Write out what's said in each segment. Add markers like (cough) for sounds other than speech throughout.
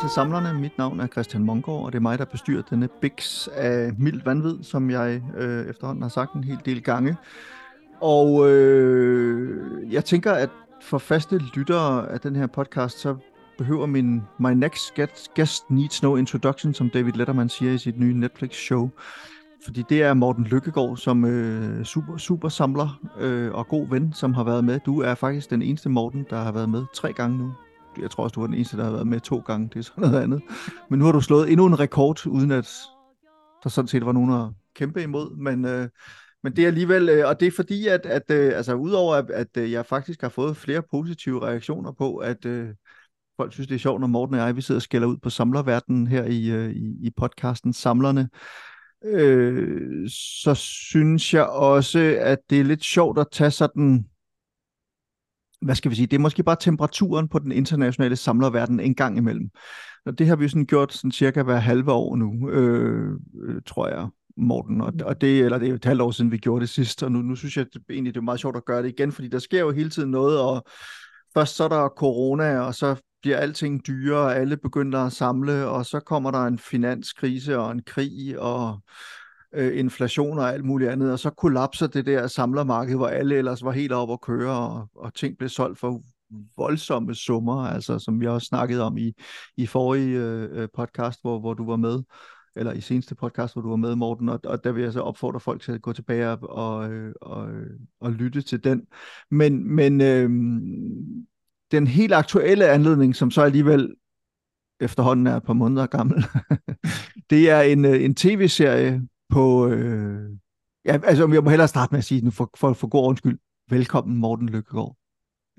til Samlerne. Mit navn er Christian Mongård, og det er mig, der bestyrer denne biks af Mild vanvid, som jeg øh, efterhånden har sagt en hel del gange. Og øh, jeg tænker, at for faste lyttere af den her podcast, så behøver min My Next Guest Needs No Introduction, som David Letterman siger i sit nye Netflix-show. Fordi det er Morten Lykkegaard, som øh, super, super samler øh, og god ven, som har været med. Du er faktisk den eneste Morten, der har været med tre gange nu. Jeg tror også, du var den eneste, der har været med to gange. Det er sådan noget andet. Men nu har du slået endnu en rekord, uden at der sådan set var nogen at kæmpe imod. Men, øh, men det er alligevel, øh, og det er fordi, at, at øh, altså, udover at, at øh, jeg faktisk har fået flere positive reaktioner på, at øh, folk synes, det er sjovt, når Morten og jeg, vi sidder og skælder ud på samlerverdenen her i, øh, i, i podcasten Samlerne, øh, så synes jeg også, at det er lidt sjovt at tage sådan, hvad skal vi sige, det er måske bare temperaturen på den internationale samlerverden en gang imellem. Og det har vi sådan gjort sådan cirka hver halve år nu, øh, øh, tror jeg. Morten, og, og det, eller det er jo et halvt år siden, vi gjorde det sidst, og nu, nu synes jeg at det, egentlig, det er meget sjovt at gøre det igen, fordi der sker jo hele tiden noget, og først så er der corona, og så bliver alting dyrere, og alle begynder at samle, og så kommer der en finanskrise og en krig, og øh, inflation og alt muligt andet, og så kollapser det der samlermarked, hvor alle ellers var helt oppe at køre, og, og ting blev solgt for voldsomme summer, altså som vi også snakkede om i, i forrige øh, podcast, hvor, hvor du var med eller i seneste podcast, hvor du var med, Morten, og, og der vil jeg så opfordre folk til at gå tilbage og, og, og, og lytte til den. Men, men øh, den helt aktuelle anledning, som så alligevel efterhånden er et par måneder gammel, (laughs) det er en, øh, en tv-serie på... Øh, ja, altså, jeg må hellere starte med at sige den for, for, for god undskyld. Velkommen, Morten Lykkegaard.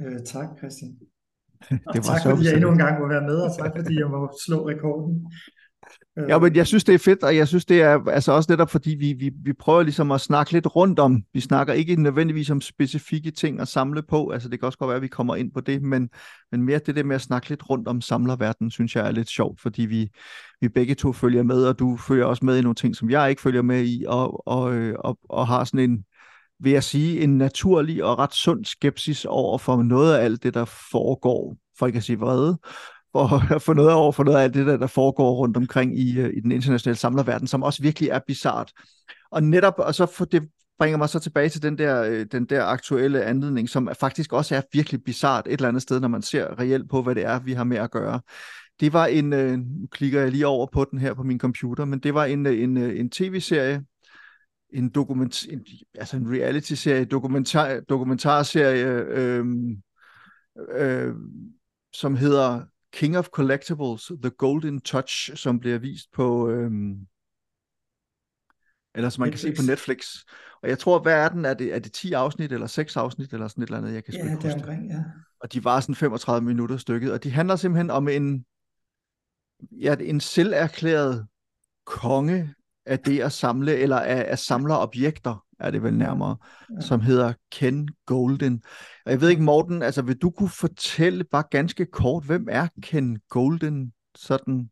Øh, tak, Christian. (laughs) det var tak, så fordi jeg endnu en gang må være med, og tak, fordi jeg må slå rekorden. Ja, men jeg synes, det er fedt, og jeg synes, det er altså også netop, fordi vi, vi, vi prøver ligesom at snakke lidt rundt om, vi snakker ikke nødvendigvis om specifikke ting at samle på, altså det kan også godt være, at vi kommer ind på det, men, men mere det der med at snakke lidt rundt om samlerverdenen, synes jeg er lidt sjovt, fordi vi, vi begge to følger med, og du følger også med i nogle ting, som jeg ikke følger med i, og, og, øh, og, og har sådan en, vil jeg sige, en naturlig og ret sund skepsis over for noget af alt det, der foregår, for ikke at sige vrede, for (laughs) at få noget over for noget af alt det, der, der foregår rundt omkring i, øh, i den internationale samlerverden, som også virkelig er bizart. Og netop, og så for det bringer mig så tilbage til den der, øh, den der aktuelle anledning, som faktisk også er virkelig bizart et eller andet sted, når man ser reelt på, hvad det er, vi har med at gøre. Det var en, øh, nu klikker jeg lige over på den her på min computer, men det var en, en, en tv-serie, en dokument, en, altså en reality-serie, dokumentar, dokumentarserie, øh, øh, som hedder King of Collectibles, The Golden Touch, som bliver vist på, øhm, eller som man Netflix. kan se på Netflix. Og jeg tror, hvad er den? Er det, er det 10 afsnit, eller 6 afsnit, eller sådan et eller andet? Jeg kan ja, det er omkring, ja. Og de var sådan 35 minutter stykket, og de handler simpelthen om en, ja, en selverklæret konge af det at samle, eller af, af samle objekter er det vel nærmere, ja. som hedder Ken Golden. Og jeg ved ikke, Morten, altså vil du kunne fortælle bare ganske kort, hvem er Ken Golden sådan?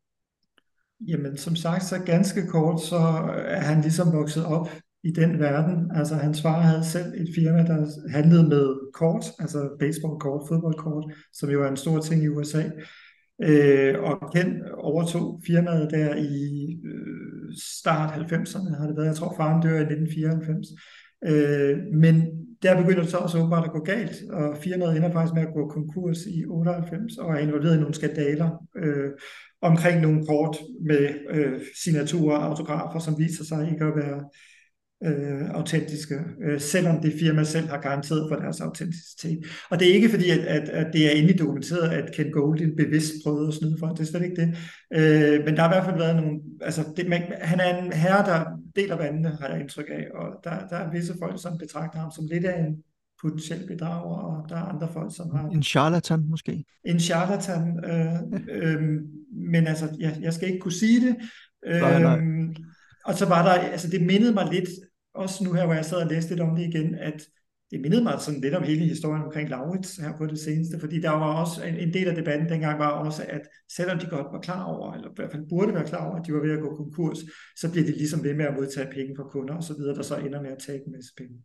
Jamen, som sagt, så ganske kort, så er han ligesom vokset op i den verden. Altså, hans far havde selv et firma, der handlede med kort, altså baseballkort, fodboldkort, som jo er en stor ting i USA. Øh, og Ken overtog firmaet der i øh, start 90'erne, har det været. Jeg tror, faren dør i 1994. Øh, men der begynder det så også åbenbart at gå galt, og firmaet ender faktisk med at gå konkurs i 98 og er involveret i nogle skandaler øh, omkring nogle kort med øh, signaturer og autografer, som viser sig ikke at være øh, autentiske, øh, selvom det firma selv har garanteret for deres autenticitet. Og det er ikke fordi, at, at, at det er endelig dokumenteret, at Ken Goldin bevidst prøvede at snyde for det, er slet ikke det. Øh, men der har i hvert fald været nogle, altså det, man, han er en herre, der deler vandene, har jeg indtryk af, og der, der er visse folk, som betragter ham som lidt af en potentiel bedrager, og der er andre folk, som har... En charlatan måske? En charlatan, øh, øh, men altså, jeg, jeg skal ikke kunne sige det. Øh, nej, nej. Og så var der, altså det mindede mig lidt også nu her, hvor jeg sad og læste lidt om det igen, at det mindede mig sådan lidt om hele historien omkring Laurits her på det seneste, fordi der var også en, en del af debatten dengang var også, at selvom de godt var klar over, eller i hvert fald burde være klar over, at de var ved at gå konkurs, så bliver de ligesom ved med at modtage penge fra kunder og så videre, der så ender med at tage en masse penge.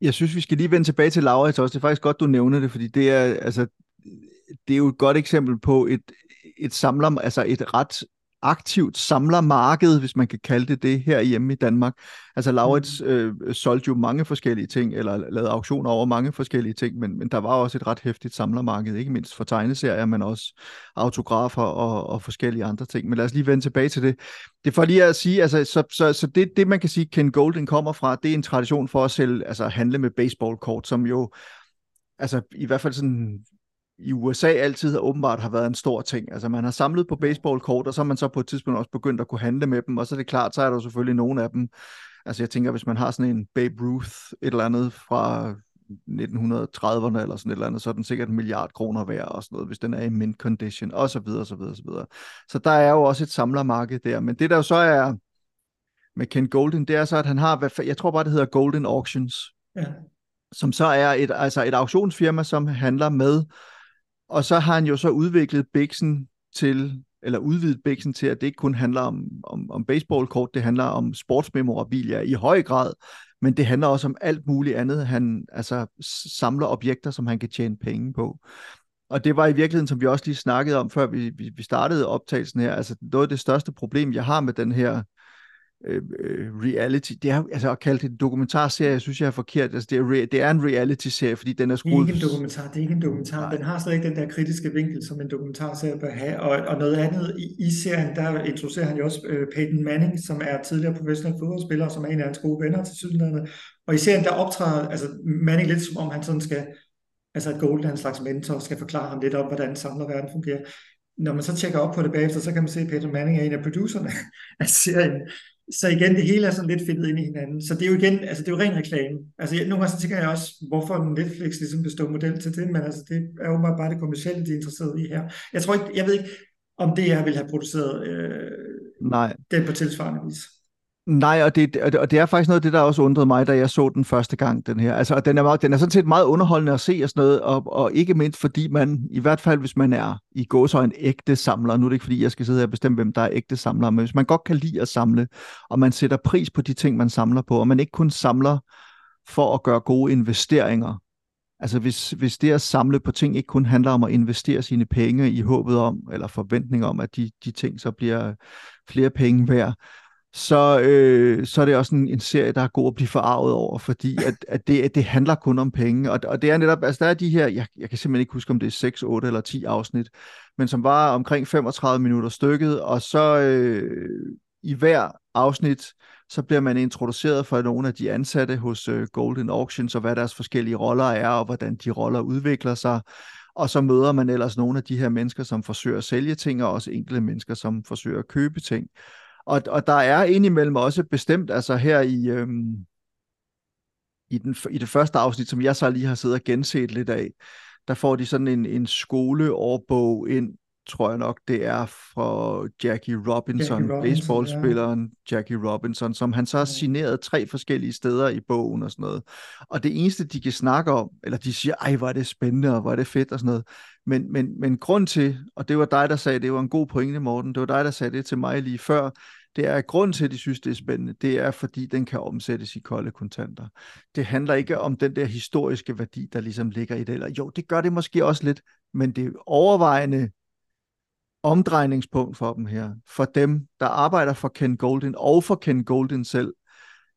Jeg synes, vi skal lige vende tilbage til Laurits også. Det er faktisk godt, du nævner det, fordi det er, altså, det er jo et godt eksempel på et, et samler, altså et ret aktivt samlermarked, hvis man kan kalde det det, her hjemme i Danmark. Altså Laurits mm. øh, solgte jo mange forskellige ting, eller lavede auktioner over mange forskellige ting, men, men der var også et ret hæftigt samlermarked, ikke mindst for tegneserier, men også autografer og, og forskellige andre ting. Men lad os lige vende tilbage til det. Det er for lige at sige, altså, så, så, så det, det man kan sige, Ken Golden kommer fra, det er en tradition for at sælge, altså handle med baseballkort, som jo altså i hvert fald sådan i USA altid åbenbart har været en stor ting. Altså man har samlet på baseballkort, og så har man så på et tidspunkt også begyndt at kunne handle med dem, og så er det klart, så er der selvfølgelig nogle af dem. Altså jeg tænker, hvis man har sådan en Babe Ruth, et eller andet fra 1930'erne eller sådan et eller andet, så er den sikkert en milliard kroner værd og sådan noget, hvis den er i mint condition, og så videre, så videre, så videre. Så der er jo også et samlermarked der, men det der jo så er med Ken Golden, det er så, at han har, jeg tror bare, det hedder Golden Auctions, ja. som så er et, altså et auktionsfirma, som handler med og så har han jo så udviklet Bixen til, eller udvidet Bixen til, at det ikke kun handler om, om, om baseballkort, det handler om sportsmemorabilia i høj grad, men det handler også om alt muligt andet. Han altså, samler objekter, som han kan tjene penge på. Og det var i virkeligheden, som vi også lige snakkede om, før vi, vi, vi startede optagelsen her, altså noget af det største problem, jeg har med den her øh, øh, reality. Det er altså at kalde det en dokumentarserie, synes jeg er forkert. Altså, det, er re, det er en reality-serie, fordi den er skruet... Det er ikke en dokumentar, det er ikke en dokumentar. Nej. Den har slet ikke den der kritiske vinkel, som en dokumentarserie bør have. Og, og noget andet i, i serien, der introducerer han jo også øh, Peyton Manning, som er tidligere professionel fodboldspiller, som er en af hans gode venner til Sydlandet. Og i serien, der optræder altså Manning lidt som om han sådan skal, altså at Golden er en slags mentor, skal forklare ham lidt om, hvordan samlerverden fungerer når man så tjekker op på det bagefter, så kan man se, at Peter Manning er en af producerne (laughs) af serien så igen, det hele er sådan lidt fedtet ind i hinanden. Så det er jo igen, altså det er jo ren reklame. Altså jeg, nogle gange så tænker jeg også, hvorfor Netflix ligesom består model til det, men altså det er jo bare det kommercielle, de er interesseret i her. Jeg tror ikke, jeg ved ikke, om det jeg vil have produceret øh, Nej. det på tilsvarende vis. Nej, og det, og det er faktisk noget af det, der også undrede mig, da jeg så den første gang, den her. Altså, den er, meget, den er sådan set meget underholdende at se og sådan noget, og, og ikke mindst fordi man, i hvert fald hvis man er i så en ægte samler, nu er det ikke fordi, jeg skal sidde her og bestemme, hvem der er ægte samler, men hvis man godt kan lide at samle, og man sætter pris på de ting, man samler på, og man ikke kun samler for at gøre gode investeringer, Altså hvis, hvis det at samle på ting ikke kun handler om at investere sine penge i håbet om, eller forventning om, at de, de ting så bliver flere penge værd, så, øh, så er det også en, en serie, der er god at blive forarvet over, fordi at, at det, det handler kun om penge. Og, og det er netop, altså der er de her, jeg, jeg kan simpelthen ikke huske, om det er 6, 8 eller 10 afsnit, men som var omkring 35 minutter stykket, og så øh, i hver afsnit, så bliver man introduceret for nogle af de ansatte hos øh, Golden Auctions, og hvad deres forskellige roller er, og hvordan de roller udvikler sig. Og så møder man ellers nogle af de her mennesker, som forsøger at sælge ting, og også enkelte mennesker, som forsøger at købe ting. Og, og der er indimellem også bestemt, altså her i, øhm, i, den, i det første afsnit, som jeg så lige har siddet og genset lidt af, der får de sådan en, en skoleårbog ind, tror jeg nok, det er fra Jackie Robinson, Jackie Robinson baseballspilleren ja. Jackie Robinson, som han så har signeret tre forskellige steder i bogen og sådan noget. Og det eneste, de kan snakke om, eller de siger, ej, hvor er det spændende, og hvor er det fedt og sådan noget. Men, men, men grund til, og det var dig, der sagde, det var en god pointe, Morten, det var dig, der sagde det til mig lige før, det er grund til, at de synes, det er spændende, det er, fordi den kan omsættes i kolde kontanter. Det handler ikke om den der historiske værdi, der ligesom ligger i det. Eller, jo, det gør det måske også lidt, men det overvejende omdrejningspunkt for dem her, for dem, der arbejder for Ken Golden og for Ken Golden selv,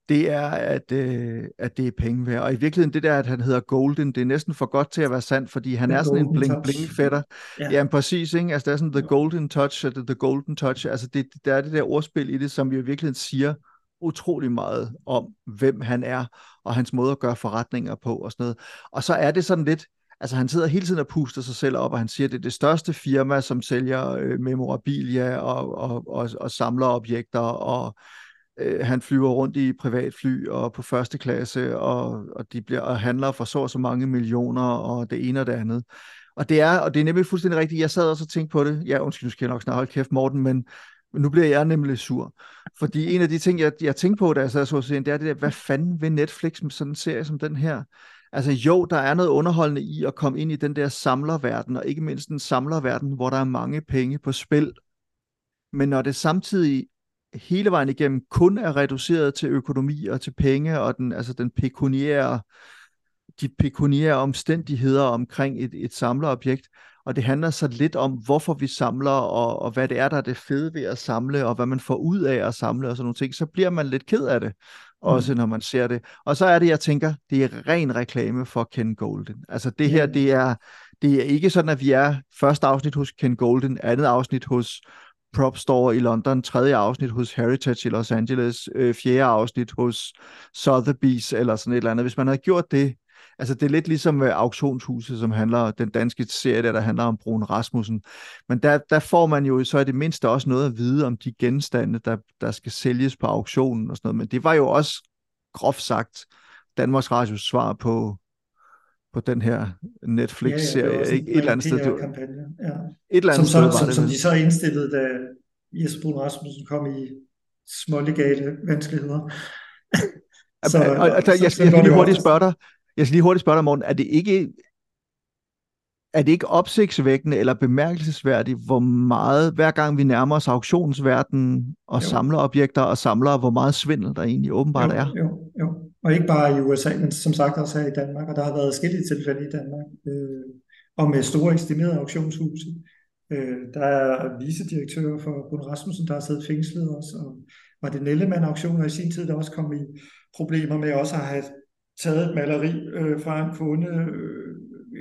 det er, at, øh, at det er penge værd. Og i virkeligheden, det der, at han hedder Golden, det er næsten for godt til at være sandt, fordi han the er sådan en bling-bling-fætter. Ja. ja, præcis, ikke? Altså, der er sådan the golden touch, the, the golden touch. Altså, det, der er det der ordspil i det, som jo i virkeligheden siger utrolig meget om, hvem han er, og hans måde at gøre forretninger på, og sådan noget. Og så er det sådan lidt, altså han sidder hele tiden og puster sig selv op, og han siger, at det er det største firma, som sælger øh, memorabilia og, og, og, og samler objekter, og øh, han flyver rundt i privatfly og på første klasse, og, og de bliver og handler for så og så mange millioner, og det ene og det andet. Og det er, og det er nemlig fuldstændig rigtigt. Jeg sad også og tænkte på det. Ja, undskyld, nu skal jeg nok snart holde kæft, Morten, men, nu bliver jeg nemlig sur. Fordi en af de ting, jeg, jeg tænkte på, da jeg sad og så serien, det er det der, hvad fanden vil Netflix med sådan en serie som den her? Altså jo, der er noget underholdende i at komme ind i den der samlerverden, og ikke mindst en samlerverden, hvor der er mange penge på spil. Men når det samtidig hele vejen igennem kun er reduceret til økonomi og til penge og den, altså den pekuniære, de pekuniære omstændigheder omkring et, et samlerobjekt, og det handler så lidt om, hvorfor vi samler, og, og hvad det er, der er det fede ved at samle, og hvad man får ud af at samle, og sådan nogle ting, så bliver man lidt ked af det, også mm. når man ser det. Og så er det, jeg tænker, det er ren reklame for Ken Golden. Altså det her, det er, det er ikke sådan, at vi er første afsnit hos Ken Golden, andet afsnit hos Prop Store i London, tredje afsnit hos Heritage i Los Angeles, øh, fjerde afsnit hos Sotheby's eller sådan et eller andet. Hvis man havde gjort det, altså det er lidt ligesom øh, Auktionshuset, som handler, den danske serie, der, der handler om Brun Rasmussen. Men der, der får man jo så i det mindste også noget at vide om de genstande, der, der skal sælges på auktionen og sådan noget. Men det var jo også groft sagt Danmarks Radios svar på, på den her Netflix-serie. Ja, ja, et, eller andet sted. Kampagne. Ja. Et eller andet som, sted som, som, som de så indstillede, da Jesper Brun Rasmussen kom i smålegale vanskeligheder. så, og, og, og, så, jeg, jeg, jeg lige hurtigt spørge dig, jeg skal lige hurtigt spørge dig, Morten, er det ikke er det ikke opsigtsvækkende eller bemærkelsesværdigt, hvor meget, hver gang vi nærmer os auktionsverdenen og jo. samler objekter og samler, hvor meget svindel der egentlig åbenbart jo, er? Jo, jo. Og ikke bare i USA, men som sagt også her i Danmark, og der har været forskellige tilfælde i Danmark, øh, og med store estimerede auktionshuse. Øh, der er vicedirektører for Brun Rasmussen, der har siddet fængslet også, og var det Nellemann auktioner i sin tid, der også kom i problemer med også at have taget et maleri øh, fra en kunde, øh,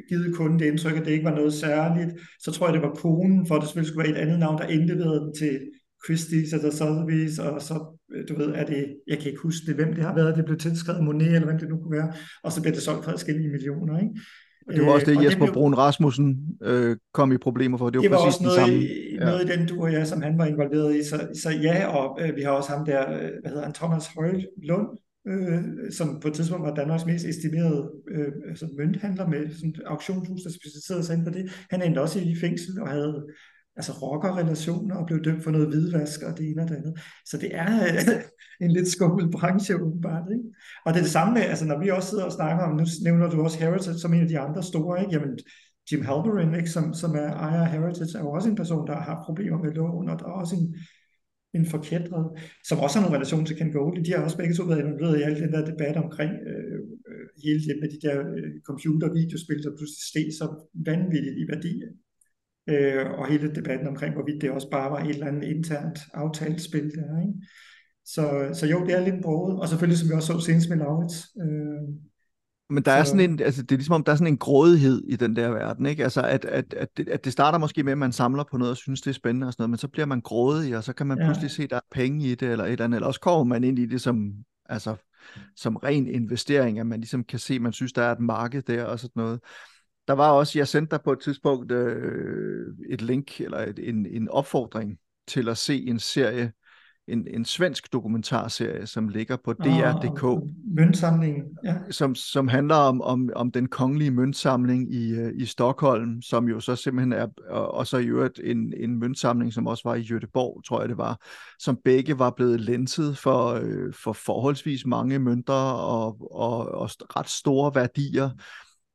givet kunden det indtryk, at det ikke var noget særligt. Så tror jeg, det var konen, for det selvfølgelig skulle være et andet navn, der indleverede den til Christie's eller Sotheby's, og så, øh, du ved, er det, jeg kan ikke huske det, hvem det har været, det blev tilskrevet Monet, eller hvem det nu kunne være, og så bliver det solgt for forskellige millioner, ikke? Og det var også det, øh, Jesper det blev, Brun Rasmussen øh, kom i problemer for. Det var, det var præcis også noget, den samme. I, ja. noget i den du og jeg, som han var involveret i. Så, så ja, og øh, vi har også ham der, øh, hvad hedder han, Thomas Højl Lund, øh, som på et tidspunkt var Danmarks mest estimerede øh, altså mønthandler med sådan et auktionshus, der specialiserede sig ind på det. Han endte også i fængsel og havde altså rockerrelationer og blev dømt for noget hvidvask og det ene og det andet. Så det er øh, en lidt skummel branche åbenbart. Ikke? Og det er det samme med, altså når vi også sidder og snakker om, nu nævner du også Heritage som en af de andre store, ikke? Jamen, Jim Halperin, ikke? Som, som er ejer af Heritage, er jo også en person, der har problemer med lån, og der er også en, en forkædret, som også har nogle relation til Ken Goldie. De har også begge to været involveret i al den der debat omkring øh, hele det med de der øh, computer-videospil, der pludselig steg så vanvittigt i værdi. Øh, og hele debatten omkring, hvorvidt det også bare var et eller andet internt aftalt spil der. Ikke? Så, så jo, det er lidt broget. Og selvfølgelig, som vi også så senest med Laurits, øh, men der er sådan en, altså det er ligesom om, der er sådan en grådighed i den der verden, ikke? Altså at, at, at, det, at det starter måske med, at man samler på noget og synes, det er spændende og sådan noget, men så bliver man grådig, og så kan man ja. pludselig se, at der er penge i det, eller et eller andet, eller også kommer man ind i det som, altså, som ren investering, at man ligesom kan se, at man synes, der er et marked der og sådan noget. Der var også, jeg sendte dig på et tidspunkt øh, et link, eller et, en, en opfordring til at se en serie, en, en svensk dokumentarserie, som ligger på DR.dk. Oh, møntsamlingen, ja. Som, som handler om, om, om den kongelige møntsamling i, øh, i Stockholm, som jo så simpelthen er, og så i øvrigt en, en møntsamling, som også var i Göteborg, tror jeg det var, som begge var blevet lenset for, øh, for forholdsvis mange mønter og, og, og ret store værdier.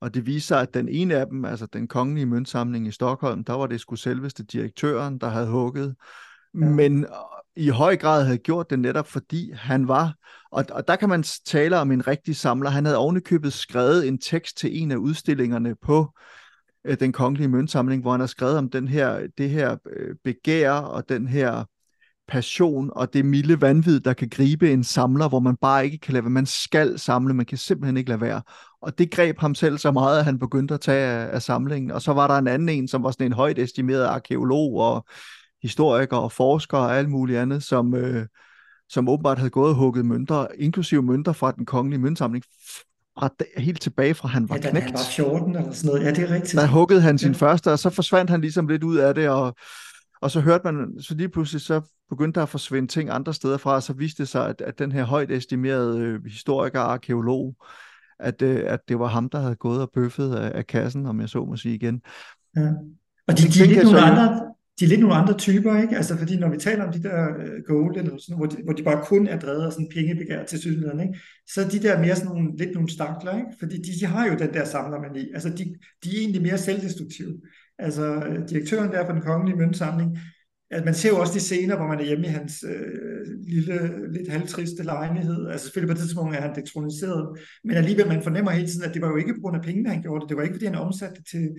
Og det viser sig, at den ene af dem, altså den kongelige møntsamling i Stockholm, der var det sgu selveste direktøren, der havde hugget. Ja. Men i høj grad havde gjort det netop fordi han var, og, og der kan man tale om en rigtig samler, han havde ovenikøbet skrevet en tekst til en af udstillingerne på øh, den kongelige møntsamling, hvor han har skrevet om den her, det her øh, begær og den her passion og det milde vanvid, der kan gribe en samler, hvor man bare ikke kan lade være. Man skal samle, man kan simpelthen ikke lade være. Og det greb ham selv så meget, at han begyndte at tage af, af samlingen. Og så var der en anden en, som var sådan en højt estimeret arkeolog og historikere og forskere og alt muligt andet, som, øh, som åbenbart havde gået og hugget mønter, inklusive mønter fra den kongelige møntsamling, fra, helt tilbage fra han var ja, knægt. han var 14 eller sådan noget. Ja, det er rigtigt. Der huggede han sin ja. første, og så forsvandt han ligesom lidt ud af det, og, og så hørte man, så lige pludselig så begyndte der at forsvinde ting andre steder fra, og så viste det sig, at, at den her højt estimerede øh, historiker og arkeolog, at, øh, at det var ham, der havde gået og bøffet af, af kassen, om jeg så må sige igen. Ja. Og de, de, de, de nogle andre, de er lidt nogle andre typer, ikke? Altså, fordi når vi taler om de der uh, gold, eller sådan, hvor, de, hvor de bare kun er drevet af sådan pengebegær til synligheden, ikke? Så er de der mere sådan nogle, lidt nogle stakler, ikke? Fordi de, de har jo den der samlermani. Altså, de, de er egentlig mere selvdestruktive. Altså, øh, direktøren der for den kongelige møntsamling, at man ser jo også de scener, hvor man er hjemme i hans øh, lille, lidt halvtriste lejlighed. Altså selvfølgelig på det tidspunkt er han detroniseret, men alligevel man fornemmer hele tiden, at det var jo ikke på grund af pengene, han gjorde det. Det var ikke, fordi han omsatte det til,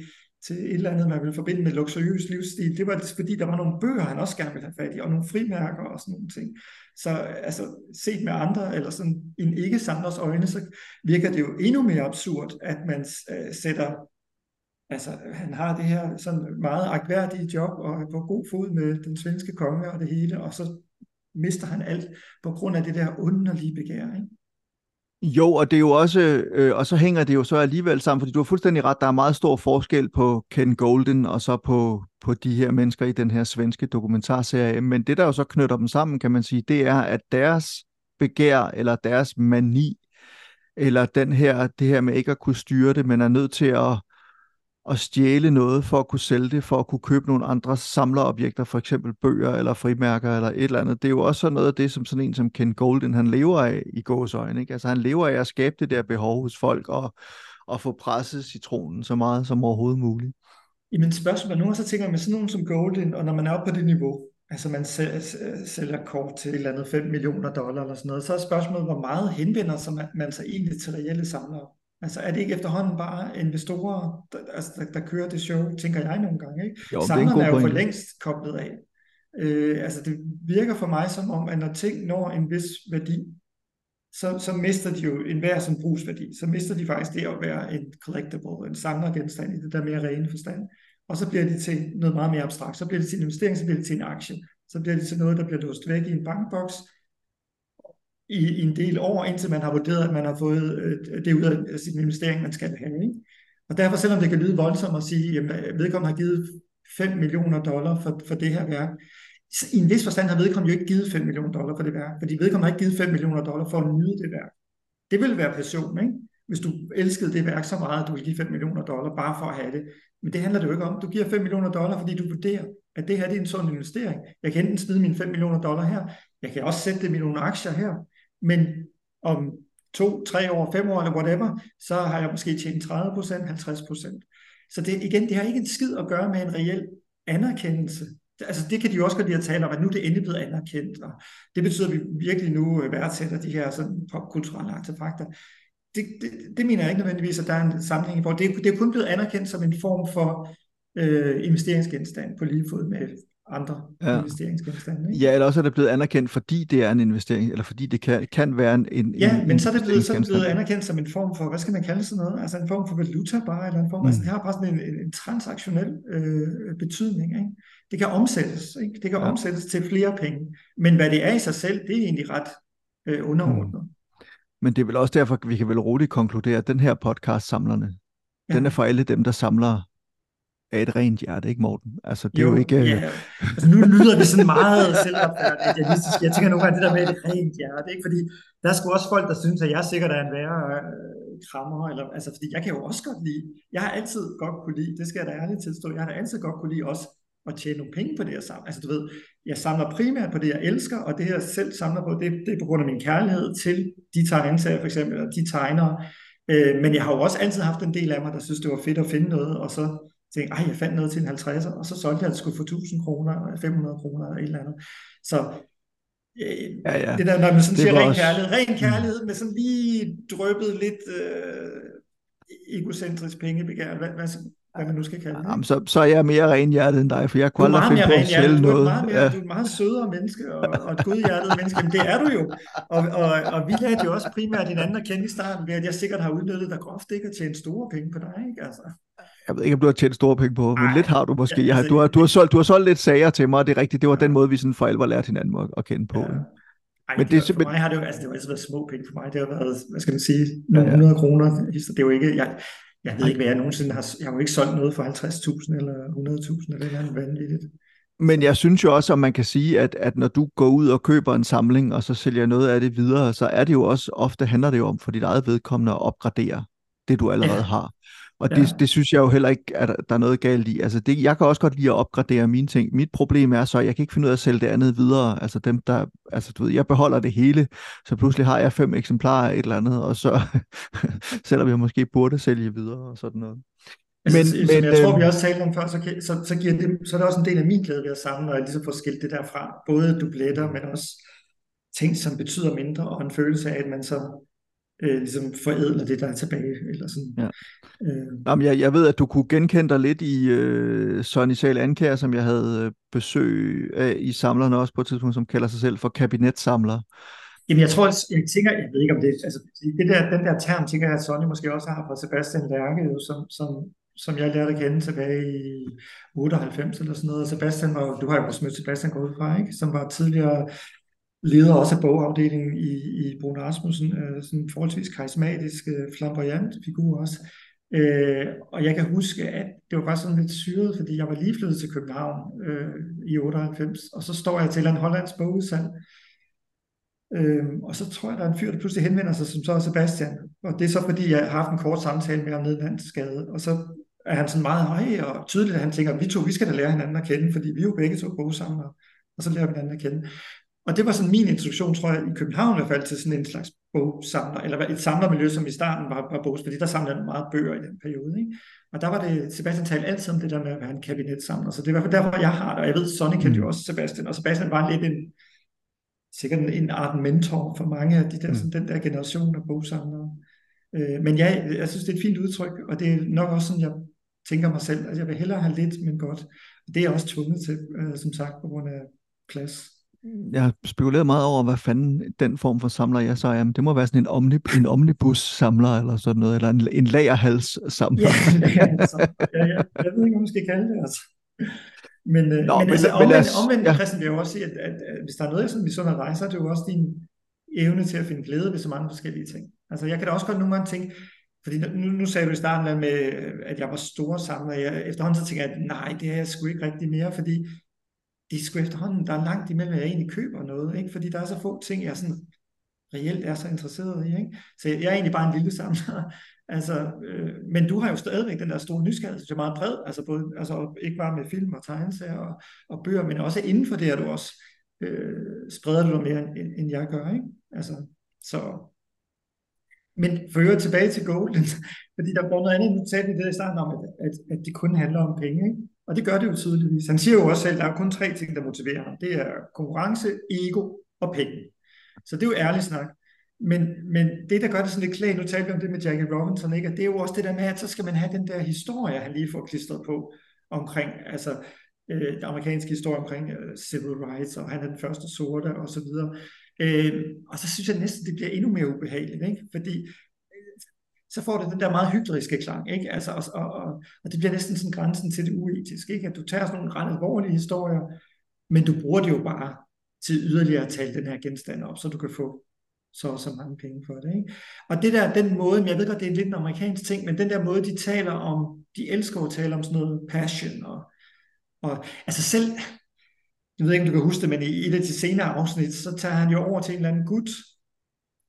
til et eller andet, man ville forbinde med luksuriøs livsstil. Det var fordi, der var nogle bøger, han også gerne ville have fat i, og nogle frimærker og sådan nogle ting. Så altså, set med andre, eller sådan en ikke-samlers øjne, så virker det jo endnu mere absurd, at man øh, sætter altså, han har det her sådan meget agtværdige job, og er på god fod med den svenske konge og det hele, og så mister han alt på grund af det der underlige begær, ikke? Jo, og det er jo også, øh, og så hænger det jo så alligevel sammen, fordi du har fuldstændig ret, der er meget stor forskel på Ken Golden og så på, på de her mennesker i den her svenske dokumentarserie, men det der jo så knytter dem sammen, kan man sige, det er, at deres begær eller deres mani, eller den her, det her med ikke at kunne styre det, men er nødt til at at stjæle noget for at kunne sælge det, for at kunne købe nogle andre samlerobjekter, for eksempel bøger eller frimærker eller et eller andet. Det er jo også sådan noget af det, som sådan en som Ken Golden, han lever af i gåsøjne. Ikke? Altså han lever af at skabe det der behov hos folk og, og få presset citronen så meget som overhovedet muligt. Jamen spørgsmålet, nu så tænker man sådan nogen som Golden, og når man er oppe på det niveau, altså man sælger kort til et eller andet 5 millioner dollar eller sådan noget, så er spørgsmålet, hvor meget henvender sig man, man sig egentlig til reelle samlere? Altså er det ikke efterhånden bare investorer, der, altså, der, der kører det show, tænker jeg nogle gange. Ikke? Jo, Samlerne er, er jo for længst koblet af. Øh, altså det virker for mig som om, at når ting når en vis værdi, så, så mister de jo enhver som brugsværdi. Så mister de faktisk det at være en collectible, en samlergenstand i det der mere rene forstand. Og så bliver det til noget meget mere abstrakt. Så bliver det til en investering, så bliver det til en aktie. Så bliver det til noget, der bliver låst væk i en bankboks, i, i en del år, indtil man har vurderet, at man har fået øh, det ud af øh, sin investering, man skal have. Ikke? Og derfor, selvom det kan lyde voldsomt at sige, at øh, vedkommende har givet 5 millioner dollar for, for det her værk, i en vis forstand har vedkommende jo ikke givet 5 millioner dollar for det værk, fordi vedkommende har ikke givet 5 millioner dollar for at nyde det værk. Det ville være passion, ikke? hvis du elskede det værk så meget, at du ville give 5 millioner dollar bare for at have det. Men det handler det jo ikke om. Du giver 5 millioner dollar, fordi du vurderer, at det her det er en sund investering. Jeg kan enten smide mine 5 millioner dollar her, jeg kan også sætte det i nogle aktier her, men om to, tre år, fem år eller whatever, så har jeg måske tjent 30 procent, 50 procent. Så det, igen, det har ikke en skid at gøre med en reel anerkendelse. Altså det kan de jo også godt lide at tale om, at nu er det endelig blevet anerkendt, og det betyder, at vi virkelig nu øh, værdsætter de her sådan, popkulturelle artefakter. Det, det, det mener jeg ikke nødvendigvis, at der er en sammenhæng i forhold. Det, det er kun blevet anerkendt som en form for øh, investeringsgenstand på lige fod med andre ja. investeringsgenstande. Ikke? Ja, eller også er det blevet anerkendt, fordi det er en investering, eller fordi det kan, kan være en, en Ja, en, men så er, det blevet, så er det blevet anerkendt som en form for, hvad skal man kalde sådan noget, altså en form for valuta bare, eller en form, mm. altså det har bare sådan en, en, en transaktionel øh, betydning. Ikke? Det kan omsættes, ikke? det kan ja. omsættes til flere penge, men hvad det er i sig selv, det er egentlig ret øh, underordnet. Mm. Men det er vel også derfor, vi kan vel roligt konkludere, at den her podcast, Samlerne, ja. den er for alle dem, der samler af et rent hjerte, ikke Morten? Altså, det jo, er jo ikke... Ja. Øh, altså, nu lyder vi sådan meget selvopfærdigt. Jeg tænker nogle gange det der med et rent hjerte, ikke? Fordi der er også folk, der synes, at jeg sikkert er en værre øh, krammer, eller, altså, fordi jeg kan jo også godt lide, jeg har altid godt kunne lide, det skal jeg da ærligt tilstå, jeg har da altid godt kunne lide også at tjene nogle penge på det, jeg samler. Altså du ved, jeg samler primært på det, jeg elsker, og det jeg selv samler på, det, det er på grund af min kærlighed til de tegnesager for eksempel, og de tegnere. Øh, men jeg har jo også altid haft en del af mig, der synes, det var fedt at finde noget, og så tænkte, ej, jeg fandt noget til en 50'er, og så solgte jeg det skulle for 1000 kroner, eller 500 kroner, eller et eller andet. Så øh, ja, ja. det der, når man sådan det siger ren også... kærlighed, ren mm. kærlighed med sådan lige drøbet lidt øh, egocentrisk pengebegær, hvad, hvad, hvad man nu skal kalde det. Jamen, så, så er jeg mere renhjertet end dig, for jeg kunne aldrig finde på at sælge noget. Du er, meget mere, ja. du er et meget sødere menneske, og, og et godhjertet menneske, men det er du jo. Og, og, og vi lærte jo også primært hinanden at kende i starten, ved at jeg sikkert har udnyttet dig groft ikke at tjene store penge på dig, ikke? Altså jeg ved ikke, om du har tjent store penge på, men Ej, lidt har du måske. Ja, altså, du, har, du, har solgt, du har solgt lidt sager til mig, og det er rigtigt. Det var ja. den måde, vi sådan for alvor lærte hinanden at, at kende på. Ja. Ej, men det, for mig har det jo, altså det har altid været små penge for mig. Det har været, hvad skal man sige, nogle ja, ja. kroner. Det er jo ikke, jeg, jeg ved ikke, hvad jeg nogensinde har, jeg har jo ikke solgt noget for 50.000 eller 100.000 eller noget vanvittigt. Men jeg synes jo også, at man kan sige, at, at når du går ud og køber en samling, og så sælger noget af det videre, så er det jo også, ofte handler det jo om for dit eget vedkommende at opgradere det, du allerede ja. har. Og Ja. det, det synes jeg jo heller ikke, at der er noget galt i. Altså det, jeg kan også godt lide at opgradere mine ting. Mit problem er så, at jeg kan ikke finde ud af at sælge det andet videre. Altså dem, der, altså du ved, jeg beholder det hele, så pludselig har jeg fem eksemplarer af et eller andet, og så, (laughs) selvom jeg måske burde sælge videre og sådan noget. Altså, Men- men, som men, jeg tror, øhm, vi også talte om før, så, så, så, giver det, så er det også en del af min glæde ved at samle, når jeg ligesom får skilt det derfra. Både dubletter, men også ting, som betyder mindre, og en følelse af, at man så øh, ligesom forædler det, der er tilbage. Eller sådan. Ja. Øh, Jamen, jeg, jeg ved, at du kunne genkende dig lidt i øh, Sonny Sal Ankær, som jeg havde øh, besøg af i samlerne også på et tidspunkt, som kalder sig selv for kabinetsamler. Jamen, jeg tror, jeg tænker, jeg ved ikke om det, altså det der, den der term, tænker jeg, at Sonny måske også har fra Sebastian Lærke, jo, som, som, som jeg lærte at kende tilbage i 98 eller sådan noget. Og Sebastian var, du har jo også mødt Sebastian ud fra, ikke? Som var tidligere leder også af bogafdelingen i, i Brun Rasmussen, øh, sådan en forholdsvis karismatisk, øh, flamboyant figur også. Øh, og jeg kan huske, at det var bare sådan lidt syret, fordi jeg var lige flyttet til København øh, i 98, og så står jeg til en hollandsk bogudsalg, Øhm, og så tror jeg, der er en fyr, der pludselig henvender sig, som så er Sebastian. Og det er så, fordi jeg har haft en kort samtale med ham nede i Landsgade. Og så er han sådan meget høj og tydeligt, at han tænker, vi to, vi skal da lære hinanden at kende, fordi vi er jo begge to bogsamlere. Og så lærer vi hinanden at kende. Og det var sådan min introduktion, tror jeg, i København i hvert fald, til sådan en slags bogsamler, eller et samlermiljø, som i starten var, var bogs, fordi der samlede jeg meget bøger i den periode. Ikke? Og der var det, Sebastian talte altid om det der med at være en kabinetsamler, så det er i hvert fald derfor, jeg har det, og jeg ved, Sonny kendte jo også Sebastian, og Sebastian var lidt en, sikkert en, en art mentor for mange af de der, Mm. sådan, den der generation af bogsamlere. Øh, men ja, jeg synes, det er et fint udtryk, og det er nok også sådan, jeg tænker mig selv, at jeg vil hellere have lidt, men godt. Det er jeg også tvunget til, øh, som sagt, på grund af plads. Jeg har spekuleret meget over, hvad fanden den form for samler jeg så er. Men det må være sådan en, omni, en omnibus-samler eller sådan noget, eller en, en lagerhals-samler. Ja, altså, ja, ja, jeg ved ikke, om man skal kalde det, altså. Men, øh, Nå, men, men altså, omvendt, os- omvendt ja. Christian, vil jeg jo også sige, at, at, at hvis der er noget, jeg sådan misunder dig, så er det jo også din evne til at finde glæde ved så mange forskellige ting. Altså, jeg kan da også godt nogle gange tænke, fordi nu, nu sagde du i starten med, at jeg var store samler. Jeg, efterhånden så tænker jeg, at nej, det er jeg sgu ikke rigtig mere, fordi det er sgu efterhånden, der er langt imellem, at jeg egentlig køber noget, ikke? fordi der er så få ting, jeg sådan reelt er så interesseret i. Ikke? Så jeg er egentlig bare en lille samler. (laughs) Altså, øh, men du har jo stadigvæk den der store nysgerrighed, som er meget bred, altså, både, altså ikke bare med film og tegneserier og, og bøger, men også inden for det, at du også øh, spreder du dig mere, end, end jeg gør. Ikke? Altså, så. Men for øvrigt tilbage til Golden, (laughs) fordi der var noget andet, nu sagde vi det i starten om, at, at, at det kun handler om penge. Ikke? Og det gør det jo tydeligvis. Han siger jo også selv, at der er kun tre ting, der motiverer ham. Det er konkurrence, ego og penge. Så det er jo ærlig snak. Men, men det, der gør det sådan lidt klædt, nu talte vi om det med Jackie Robinson, ikke? Og det er jo også det der med, at så skal man have den der historie, han lige får klistret på omkring, altså øh, den amerikanske historie omkring øh, civil rights, og han er den første sorte, og så videre. Øh, og så synes jeg næsten, det bliver endnu mere ubehageligt, ikke? Fordi så får det den der meget hykleriske klang, ikke? Altså, og, og, og, og det bliver næsten sådan grænsen til det uetiske, ikke? At du tager sådan nogle ret alvorlige historier, men du bruger det jo bare til yderligere at tale den her genstand op, så du kan få så og så mange penge for det. Ikke? Og det der, den måde, jeg ved godt, det er lidt en amerikansk ting, men den der måde, de taler om, de elsker at tale om sådan noget passion, og, og altså selv, jeg ved ikke, om du kan huske det, men i et af de senere afsnit, så tager han jo over til en eller anden gut,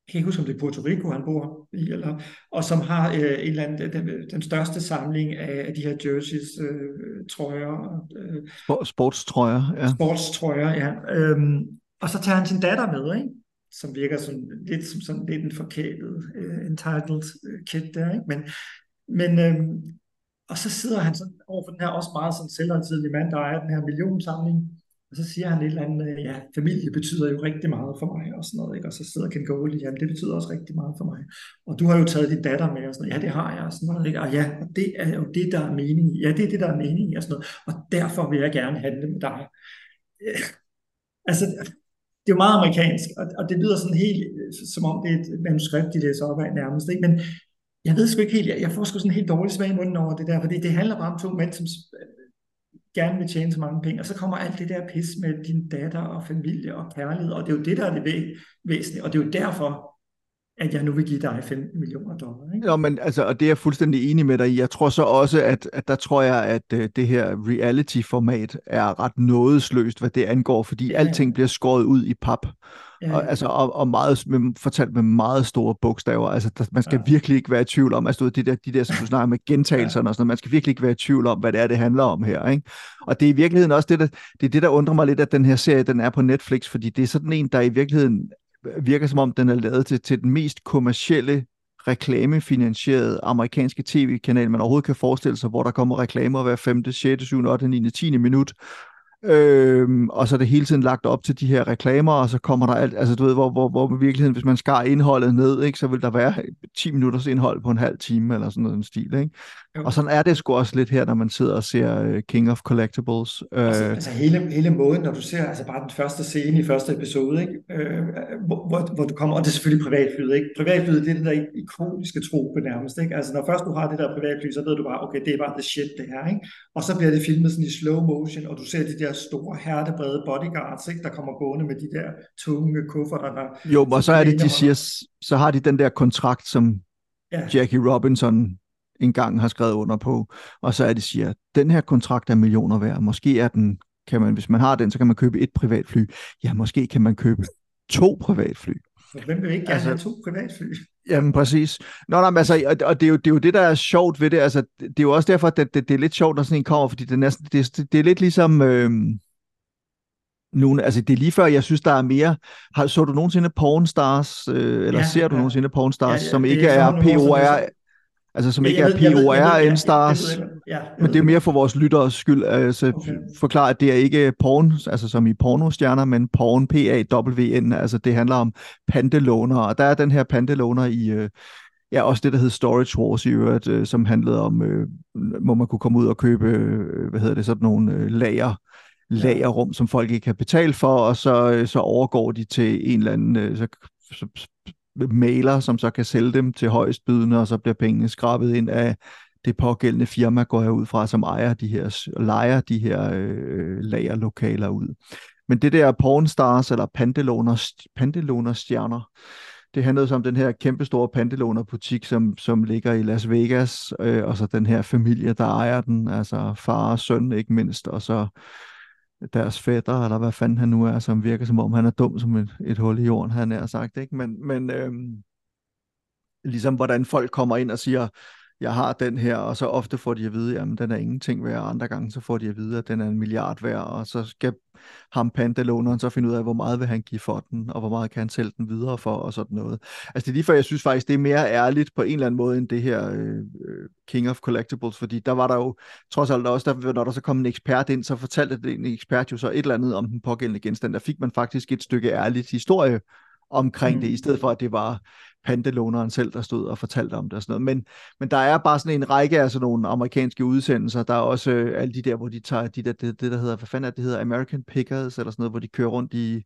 jeg kan ikke huske, om det er Puerto Rico, han bor i, eller, og som har øh, en eller anden, den, den største samling af, af de her jerseys, øh, trøjer, øh, Spor- Sportstrøjer, ja. sportstrøjer, ja. Øhm, og så tager han sin datter med, ikke? som virker sådan, lidt som sådan lidt en forkælet, uh, entitled uh, kid der, ikke? Men, men øhm, og så sidder han sådan over for den her også meget sådan selvhøjtidlige mand, der ejer den her millionsamling, og så siger han et eller andet øh, ja, familie betyder jo rigtig meget for mig, og sådan noget, ikke? Og så sidder Ken Goldie, ja, det betyder også rigtig meget for mig. Og du har jo taget din datter med, og sådan noget, ja, det har jeg, og sådan noget, ikke? Og ja, og det er jo det, der er mening i. Ja, det er det, der er mening i, og sådan noget. Og derfor vil jeg gerne handle med dig. Øh, altså, det er jo meget amerikansk, og, og det lyder sådan helt, øh, som om det er et manuskript, de læser op af nærmest, ikke? Men jeg ved sgu ikke helt, jeg, jeg får sgu sådan helt dårlig smag i munden over det der, fordi det handler bare om to mænd, som gerne vil tjene så mange penge, og så kommer alt det der pis med din datter og familie og kærlighed, og det er jo det, der er det væ- væsentlige, og det er jo derfor, at jeg nu vil give dig 15 millioner dollar. Ikke? Jo, men altså, og det er jeg fuldstændig enig med dig i. Jeg tror så også, at, at der tror jeg, at uh, det her reality-format er ret nådesløst, hvad det angår, fordi Ja, ja. alting bliver skåret ud i pap. Ja, Og, altså, og, og meget, med, fortalt med meget store bogstaver. Altså, der, man skal Ja. ja. virkelig ikke være i tvivl om, altså, de der, de der som du snakker med gentagelserne og sådan noget, man skal virkelig ikke være i tvivl om, hvad det er, det handler om her. Ikke? Og det er i virkeligheden også det, der, det er det, der undrer mig lidt, at den her serie, den er på Netflix, fordi det er sådan en, der i virkeligheden virker som om, den er lavet til, til den mest kommercielle reklamefinansierede amerikanske tv-kanal, man overhovedet kan forestille sig, hvor der kommer reklamer hver 5., 6., 7., 8., 9., 10. minut. Øhm, og så er det hele tiden lagt op til de her reklamer, og så kommer der alt, altså du ved, hvor, hvor, hvor i virkeligheden, hvis man skar indholdet ned, ikke, så vil der være 10 minutters indhold på en halv time, eller sådan noget en stil, ikke? Jo. Og sådan er det sgu også lidt her, når man sidder og ser uh, King of Collectibles. Øh, Altså, altså hele, hele måden, når du ser altså bare den første scene i første episode, ikke? Øh, hvor, hvor, hvor du kommer, og det er selvfølgelig privatflyet, ikke? Privatflyet, det er det der ikoniske trope nærmest, ikke? Altså når først du har det der privatfly, så ved du bare, okay, det er bare the shit, det her, ikke? Og så bliver det filmet sådan i slow motion, og du ser de der store, hertebrede bodyguards, ikke? Der kommer gående med de der tunge kufferter, der... jo, og så er det, de siger, så har de den der kontrakt, som Ja, Jackie Robinson engang har skrevet under på, og så er de siger, den her kontrakt er millioner værd, måske er den, kan man, hvis man har den, så kan man købe et privatfly, ja, måske kan man købe to privatfly. for hvem vil ikke gerne Altså- have to privatfly? Jamen præcis. Nå, nej, men altså, og, og det, er jo, det er jo det, der er sjovt ved det, altså, det er jo også derfor, at det, det, det er lidt sjovt, når sådan en kommer, fordi det er, næsten, det, er- det er lidt ligesom, øh, nogle, altså det er lige før, jeg synes, der er mere, har, så du nogensinde Porn Stars, øh, eller Ja, ser du ja. nogensinde Porn Stars, Ja, ja, som det er ikke er nogle år siden, POR, altså som Ja, ikke er ved- ja, POR ja, N Stars, det ved jeg godt. Ja, jeg men det er mere for vores lytteres skyld, altså Okay. forklare, at det er ikke porn, altså som i pornostjerner, men porn, P-A-W-N, altså det handler om pantelåner, og der er den her pantelåner i, øh, ja, også det, der hed Storage Wars i øvrigt, øh, som handlede om, øh, hvor man kunne komme ud og købe, øh, hvad hedder det, sådan nogle øh, lager, lagerrum, som folk ikke kan betale for, og så, så overgår de til en eller anden så, så, maler, som så kan sælge dem til højstbydende, og så bliver pengene skrabet ind af det pågældende firma, går jeg ud fra, som ejer de her, lejer de her øh, lagerlokaler ud. Men det der pornstars eller panteloners, panteloners-stjerner, det handlede så om den her kæmpestore pantelånerbutik, som, som ligger i Las Vegas, øh, og så den her familie, der ejer den, altså far og søn ikke mindst, og så deres fætter, eller hvad fanden han nu er, som virker som om han er dum som et, et hul i jorden, han er sagt, ikke? Men, men øhm, ligesom hvordan folk kommer ind og siger, jeg har den her, og så ofte får de at vide, jamen den er ingenting værd, og andre gange så får de at vide, at den er en milliard værd, og så skal ham pantelåneren så finde ud af, hvor meget vil han give for den, og hvor meget kan han sælge den videre for, og sådan noget. Altså det er lige før, jeg synes faktisk, det er mere ærligt på en eller anden måde, end det her øh, øh, King of Collectibles, fordi der var der jo trods alt også, der, når der så kom en ekspert ind, så fortalte den ekspert jo så et eller andet om den pågældende genstand. Der fik man faktisk et stykke ærligt historie omkring Mm. det, i stedet for at det var pantelåneren selv, der stod og fortalte om det og sådan noget. Men, men der er bare sådan en række af sådan nogle amerikanske udsendelser. Der er også øh, alle de der, hvor de tager de der, det, det der hedder, hvad fanden er det, det hedder, American Pickers, eller sådan noget, hvor de kører rundt i,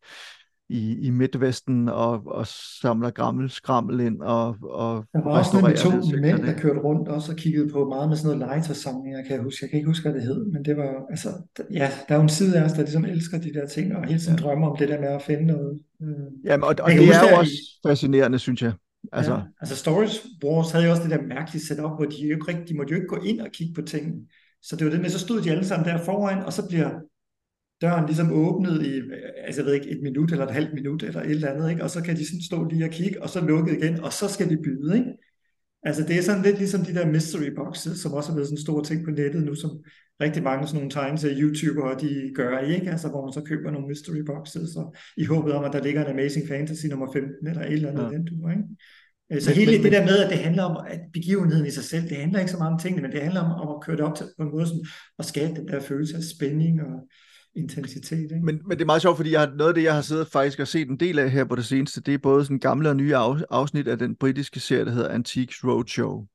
i, i Midtvesten og, og samler gammel skrammel ind og, og Der var også med to det mænd, der kørte rundt også og kiggede på meget med sådan noget legetøjssamlinger, kan jeg huske. Jeg kan ikke huske, hvad det hed, men det var, altså, ja, der er jo en side af os, der ligesom elsker de der ting, og hele tiden Ja. drømmer om det der med at finde noget. Øh, Jamen, og, og kan det huske, er jo også fascinerende, synes jeg. Altså, ja, altså Storage Wars havde jo også det der mærkelige setup, hvor de, jo ikke rigtig, de måtte jo ikke gå ind og kigge på tingene. Så det var det med, så stod de alle sammen der foran, og så bliver døren ligesom åbnet i, altså jeg ved ikke, et minut eller et halvt minut eller et eller andet, ikke? og så kan de sådan stå lige og kigge, og så lukket igen, og så skal de byde, ikke? Altså det er sådan lidt ligesom de der mystery boxes, som også har været sådan en stor ting på nettet nu, som rigtig mange sådan nogle tegneserier YouTubere, de gør, ikke? Altså hvor man så køber nogle mystery boxes, og i håbet om, at der ligger en Amazing Fantasy nummer 15, eller et eller andet Ja. den du, ikke? Så Men- hele men- det der med, at det handler om at begivenheden i sig selv, det handler ikke så meget om tingene, men det handler om, om at køre det op til, på en måde, sådan, at skabe den der følelse af spænding og intensitet. Ikke? Men, men det er meget sjovt, fordi jeg har, noget af det, jeg har siddet faktisk og set en del af her på det seneste, det er både sådan gamle og nye af, afsnit af den britiske serie, der hedder Antiques Roadshow,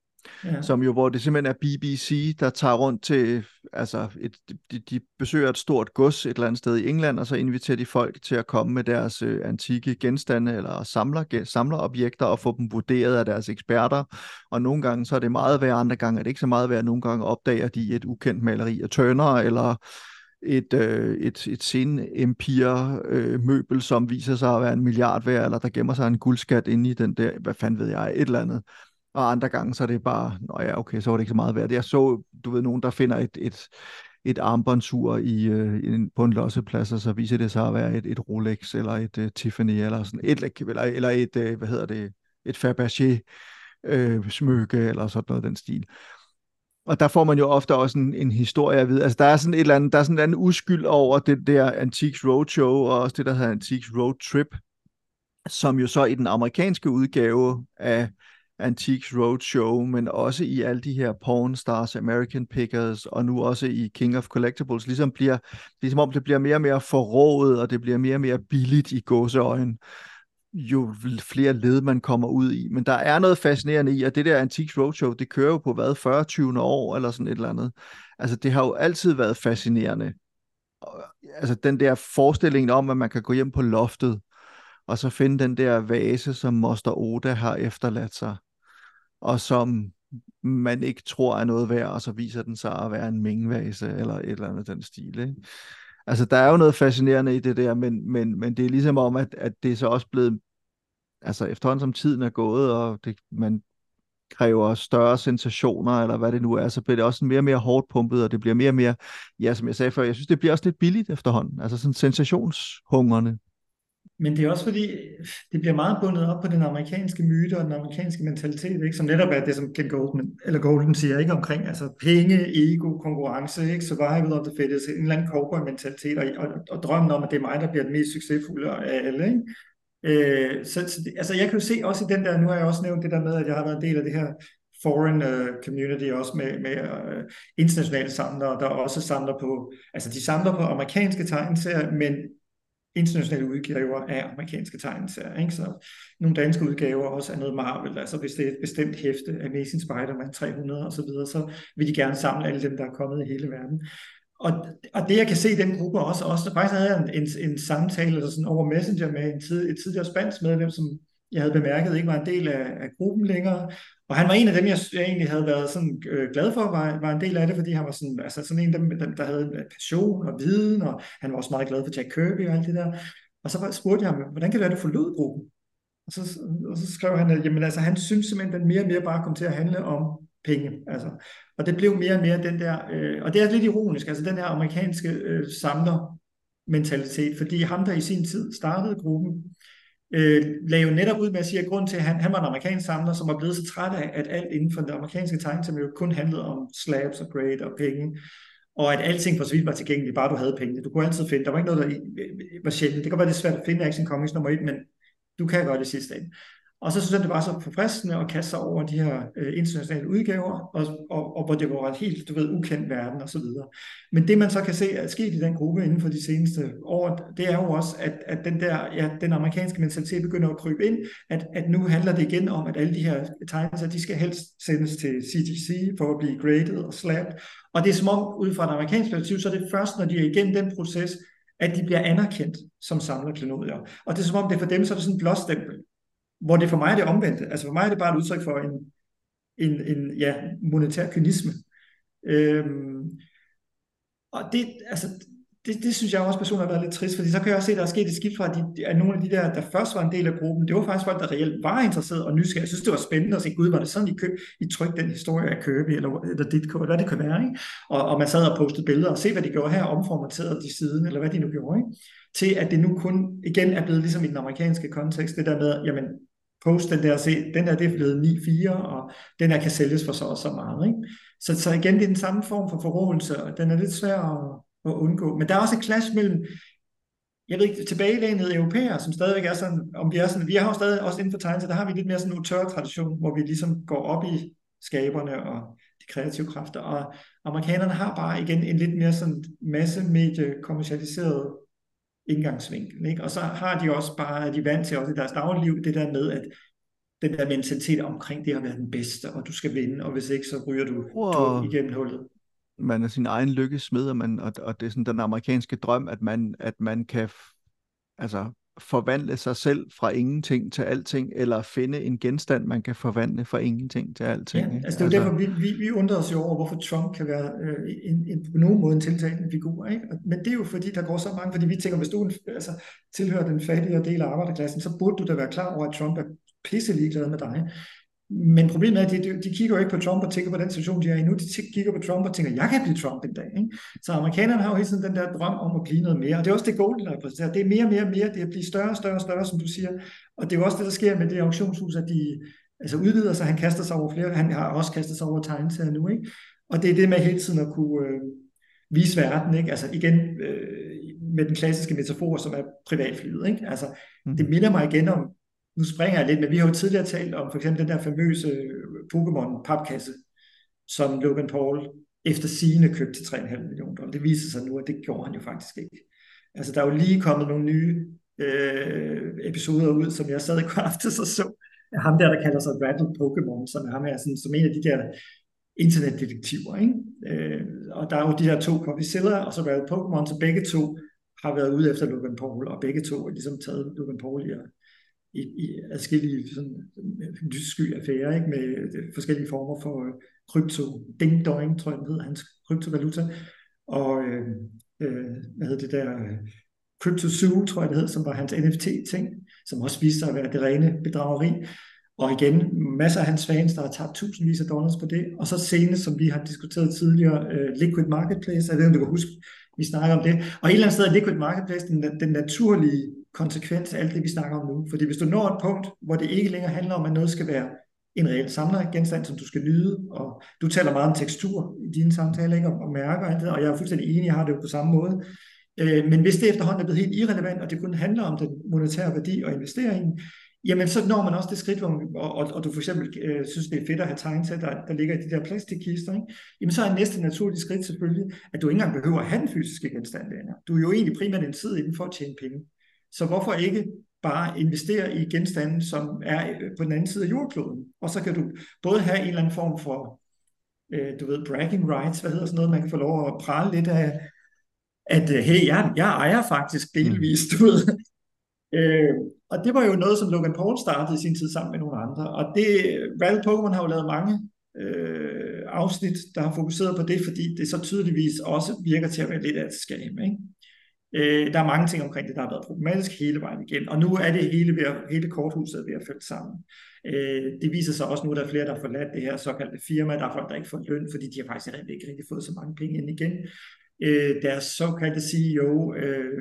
ja. som jo, hvor det simpelthen er BBC, der tager rundt til, altså, et, de, de besøger et stort gods et eller andet sted i England, og så inviterer de folk til at komme med deres øh, antikke genstande eller samler, ge- samlerobjekter og få dem vurderet af deres eksperter. Og nogle gange så er det meget værd, andre gange er det ikke så meget værd. Nogle gange opdager de et ukendt maleri af Turner, eller et, øh, et, et sen empire øh, møbel, som viser sig at være en milliard værd, eller der gemmer sig en guldskat inde i den der, hvad fanden ved jeg, et eller andet. Og andre gange, så er det bare, nå ja, okay, så var det ikke så meget værd. Jeg så, du ved, nogen, der finder et, et, et armbåndsur i, øh, på en losseplads, og så viser det sig at være et, et Rolex, eller et øh, Tiffany, eller sådan et, eller, eller et, øh, hvad hedder det, et Fabergé øh, smykke, eller sådan noget den stil. Og der får man jo ofte også en, en historie at vide. Altså, der er sådan et eller andet, der er sådan en anden uskyld over det der Antiques Roadshow, og også det, der hedder Antiques Road Trip, som jo så i den amerikanske udgave af Antiques Roadshow, men også i alle de her Porn Stars, American Pickers, og nu også i King of Collectibles, ligesom, bliver, ligesom om det bliver mere og mere forrådet, og det bliver mere og mere billigt i gåseøjen jo flere led man kommer ud i. Men der er noget fascinerende i, at det der Antiques Roadshow, det kører jo på hvad, 40 20. år eller sådan et eller andet. Altså det har jo altid været fascinerende. Altså den der forestilling om, at man kan gå hjem på loftet, og så finde den der vase, som Moster Oda har efterladt sig, og som man ikke tror er noget værd, og så viser den sig at være en mingvase, eller et eller andet den stil. Ikke? Altså, der er jo noget fascinerende i det der, men, men, men det er ligesom om, at, at det er så også blevet, altså efterhånden som tiden er gået, og det, man kræver større sensationer, eller hvad det nu er, så bliver det også mere og mere hårdt pumpet, og det bliver mere og mere, ja, som jeg sagde før, jeg synes, det bliver også lidt billigt efterhånden, altså sådan sensationshungerne. Men det er også fordi, det bliver meget bundet op på den amerikanske myte og den amerikanske mentalitet, ikke? som netop er det, som Ken Goldman, eller Golden siger, ikke omkring altså penge, ego, konkurrence, ikke? survival of the fittest, en eller anden cowboy-mentalitet, og, og, og, drømmen om, at det er mig, der bliver den mest succesfulde af alle. Ikke? Øh, så, så det, altså jeg kan jo se også i den der, nu har jeg også nævnt det der med, at jeg har været en del af det her foreign uh, community også med, med uh, internationale samlere, der også samler på, altså de samler på amerikanske tegneserier, men internationale udgaver af amerikanske tegneserier. Ikke? Så nogle danske udgaver også af noget Marvel, altså hvis det er et bestemt hæfte, Amazing Spider-Man 300 og så videre, så vil de gerne samle alle dem, der er kommet i hele verden. Og, og det jeg kan se i den gruppe også, også faktisk havde jeg en, en, en samtale eller sådan over Messenger med en tid, et tidligere spansk medlem, som jeg havde bemærket ikke var en del af, af gruppen længere. Og han var en af dem, jeg, jeg egentlig havde været sådan, øh, glad for, var, var en del af det, fordi han var sådan, altså sådan en af dem, der, der havde passion og viden, og han var også meget glad for Jack Kirby og alt det der. Og så spurgte jeg ham, hvordan kan det være, at du forlod gruppen? Og så, og så skrev han, at jamen, altså, han synes simpelthen, at den mere og mere bare kom til at handle om penge. Altså. Og det blev mere og mere den der, øh, og det er lidt ironisk, altså den her amerikanske øh, samler mentalitet, fordi ham, der i sin tid startede gruppen, øh, lagde jo netop ud med at sige, at grund til, at han, han var en amerikansk samler, som var blevet så træt af, at alt inden for det amerikanske tegn jo kun handlede om slabs og grade og penge, og at alting for så vidt var tilgængeligt, bare du havde penge. Du kunne altid finde, der var ikke noget, der øh, øh, var sjældent. Det kan være, det svært at finde Action Comics nummer et, men du kan gøre det sidste ende. Og så synes jeg, det var så forfriskende at kaste sig over de her øh, internationale udgaver, og, og, og hvor det var en helt, du ved, ukendt verden og så videre. Men det man så kan se er sket i den gruppe inden for de seneste år, det er jo også, at, at den der, ja, den amerikanske mentalitet begynder at krybe ind, at, at nu handler det igen om, at alle de her tegnelser, de skal helst sendes til CTC for at blive graded og slapped. Og det er som om, ud fra et amerikansk perspektiv, så er det først, når de er igennem den proces, at de bliver anerkendt som samlerklenodier. Og det er som om, det for dem, så er det sådan en blåstempel. Hvor det for mig er det omvendte. Altså for mig er det bare et udtryk for en, en, en ja, monetær kynisme. Øhm, og det, altså, det, det synes jeg også personligt har været lidt trist, fordi så kan jeg også se, at der er sket et skift fra, at, de, at nogle af de der, der først var en del af gruppen, det var faktisk folk, der reelt var interesseret og nysgerrige. Jeg synes, det var spændende at se, gud, var det sådan, I, køb, I trykte den historie af Kirby, eller, eller dit, hvad det kan være, ikke? Og, og man sad og postede billeder, og se, hvad de gjorde her, omformateret de siden, eller hvad de nu gjorde, ikke? til at det nu kun igen er blevet ligesom i den amerikanske kontekst, det der med, jamen, post den der, se, den der det er blevet 9-4, og den her kan sælges for så og så meget. Ikke? Så, så igen, det er den samme form for forrådelse, og den er lidt svær at, at undgå. Men der er også et clash mellem, jeg ved ikke, tilbagelænede europæere, som stadigvæk er sådan, om vi er sådan, vi har jo stadig også inden for tegnelse, så der har vi lidt mere sådan en tør tradition, hvor vi ligesom går op i skaberne og de kreative kræfter, og amerikanerne har bare igen en lidt mere sådan masse medie kommercialiseret indgangsvinkel. Ikke? Og så har de også bare, de vant til også i deres dagligliv, det der med, at den der mentalitet omkring det at være den bedste, og du skal vinde, og hvis ikke, så ryger du, wow. du igennem hullet. Man er sin egen lykkesmed, og, man, og, og det er sådan den amerikanske drøm, at man, at man kan altså forvandle sig selv fra ingenting til alting, eller finde en genstand, man kan forvandle fra ingenting til alting. Ja, ikke? altså det er jo derfor, vi, vi, vi undrer os jo over, hvorfor Trump kan være øh, en, en, på nogen måde en tiltagende figur. Ikke? Men det er jo fordi, der går så mange, fordi vi tænker, hvis du en- altså, tilhører den fattige del af arbejderklassen, så burde du da være klar over, at Trump er pisse ligeglad med dig. Men problemet er, at de, de, kigger jo ikke på Trump og tænker på den situation, de er i nu. De kigger på Trump og tænker, jeg kan blive Trump en dag. Ikke? Så amerikanerne har jo hele tiden den der drøm om at blive noget mere. Og det er også det, Golden repræsenterer. Det er mere og mere og mere. Det er at blive større og større og større, som du siger. Og det er jo også det, der sker med det auktionshus, at de altså udvider sig. Han kaster sig over flere. Han har også kastet sig over tegneserier nu. Ikke? Og det er det med hele tiden at kunne øh, vise verden. Ikke? Altså igen øh, med den klassiske metafor, som er privatflyet. Ikke? Altså, det minder mig igen om, nu springer jeg lidt, men vi har jo tidligere talt om for eksempel den der famøse øh, Pokémon papkasse, som Logan Paul efter sigende købte til 3,5 millioner dollar. Det viser sig nu, at det gjorde han jo faktisk ikke. Altså der er jo lige kommet nogle nye øh, episoder ud, som jeg sad i går (laughs) aftes og så, ham der, der kalder sig Rattle Pokémon, som er ham her, sådan, som en af de der internetdetektiver. Ikke? Øh, og der er jo de her to, Copyzilla og så Rattle Pokémon, så begge to har været ude efter Logan Paul, og begge to har ligesom taget Logan Paul i, i, i adskillige sådan, øh, lyssky affærer, ikke? med øh, forskellige former for øh, krypto, ding doing, tror jeg, den hedder, hans kryptovaluta, og øh, øh, hvad hedder det der, øh, Crypto Zoo, tror jeg det hed, som var hans NFT-ting, som også viste sig at være det rene bedrageri. Og igen, masser af hans fans, der har tabt tusindvis af dollars på det. Og så senest, som vi har diskuteret tidligere, uh, Liquid Marketplace, jeg ved ikke, om du kan huske, vi snakker om det. Og et eller andet sted er Liquid Marketplace den, den naturlige konsekvens af alt det, vi snakker om nu. Fordi hvis du når et punkt, hvor det ikke længere handler om, at noget skal være en reel samlergenstand, som du skal nyde, og du taler meget om tekstur i dine samtaler, ikke? Og, mærker og alt det, og jeg er fuldstændig enig, jeg har det jo på samme måde. Øh, men hvis det efterhånden er blevet helt irrelevant, og det kun handler om den monetære værdi og investeringen, jamen så når man også det skridt, hvor man, og, og, og du for eksempel øh, synes, det er fedt at have tegnsæt, der, der ligger i de der plastikkister, ikke? jamen så er næste naturlige skridt selvfølgelig, at du ikke engang behøver at have den fysiske genstand længere. Du er jo egentlig primært en tid inden for at tjene penge. Så hvorfor ikke bare investere i genstande, som er øh, på den anden side af jordkloden? Og så kan du både have en eller anden form for, øh, du ved, bragging rights, hvad hedder sådan noget, man kan få lov at prale lidt af, at øh, hey, jeg, jeg ejer faktisk delvis, du ved. øh, og det var jo noget, som Logan Paul startede i sin tid sammen med nogle andre. Og det, Rattle Pokémon har jo lavet mange øh, afsnit, der har fokuseret på det, fordi det så tydeligvis også virker til at være lidt af et skam. Ikke? Øh, der er mange ting omkring det, der har været problematisk hele vejen igen. Og nu er det hele, ved at, hele korthuset ved at falde sammen. Øh, det viser sig også nu, at der er flere, der har forladt det her såkaldte firma. Der er folk, der ikke får løn, fordi de har faktisk ikke rigtig fået så mange penge ind igen øh, deres såkaldte CEO øh,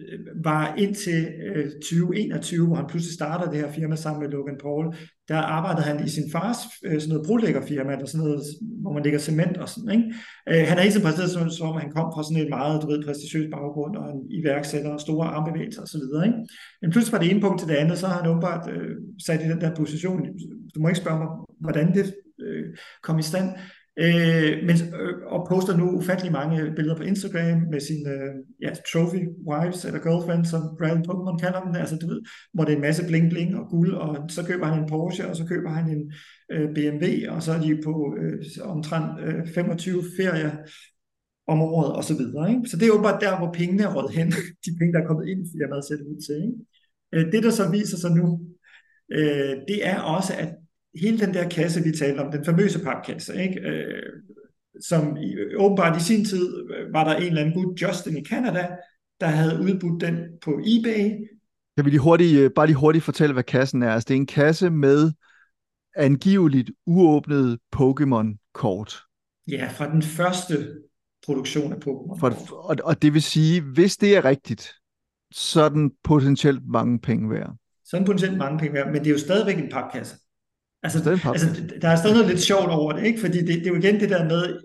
øh, var indtil øh, 2021, hvor han pludselig starter det her firma sammen med Logan Paul, der arbejdede han i sin fars øh, sådan noget brolæggerfirma, eller sådan noget, hvor man lægger cement og sådan, ikke? Øh, han er ikke så præsteret som, som han kom fra sådan et meget, du ved, prestigiøs baggrund, og en iværksætter, og store armbevægelser osv., ikke? Men pludselig fra det ene punkt til det andet, så har han åbenbart øh, sat i den der position. Du må ikke spørge mig, hvordan det øh, kom i stand, Øh, men, øh, og poster nu ufattelig mange billeder på Instagram med sine øh, ja, trophy wives eller girlfriends, som Bradley Pokémon kalder dem, altså du ved, hvor det er en masse bling bling og guld, og så køber han en Porsche, og så køber han en øh, BMW, og så er de på øh, omtrent øh, 25 ferier om året og så videre. Ikke? Så det er jo bare der, hvor pengene er råd hen, (laughs) de penge, der er kommet ind i firmaet, ser ud til. Ikke? Øh, det, der så viser sig nu, øh, det er også, at hele den der kasse, vi talte om, den famøse papkasse, ikke? Øh, som i, åbenbart i sin tid var der en eller anden gut, Justin i Canada, der havde udbudt den på eBay. Kan vi lige hurtigt, bare lige hurtigt fortælle, hvad kassen er? Altså, det er en kasse med angiveligt uåbnet Pokémon-kort. Ja, fra den første produktion af Pokémon. For, og, og det vil sige, hvis det er rigtigt, så er den potentielt mange penge værd. Så er den potentielt mange penge værd, men det er jo stadigvæk en papkasse. Altså, altså, der er stadig noget lidt sjovt over det, ikke? fordi det, det er jo igen det der med,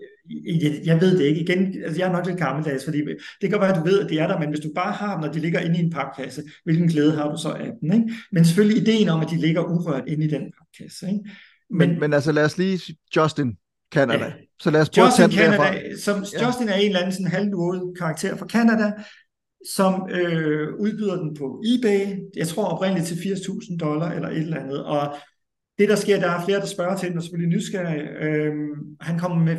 jeg, ved det ikke, igen, altså jeg er nok lidt gammeldags, fordi det kan være, at du ved, at det er der, men hvis du bare har dem, når de ligger inde i en papkasse, hvilken glæde har du så af den? Ikke? Men selvfølgelig ideen om, at de ligger urørt inde i den papkasse. Ikke? Men, men, men altså lad os lige Justin, Canada. Ja. Så lad os prøve Justin at tage Canada, som, ja. Justin er en eller anden sådan halvnuret karakter fra Canada, som øh, udbyder den på eBay, jeg tror oprindeligt til 80.000 dollar eller et eller andet, og det, der sker, der er flere, der spørger til den, og selvfølgelig nysgerrige. Øhm, han kommer med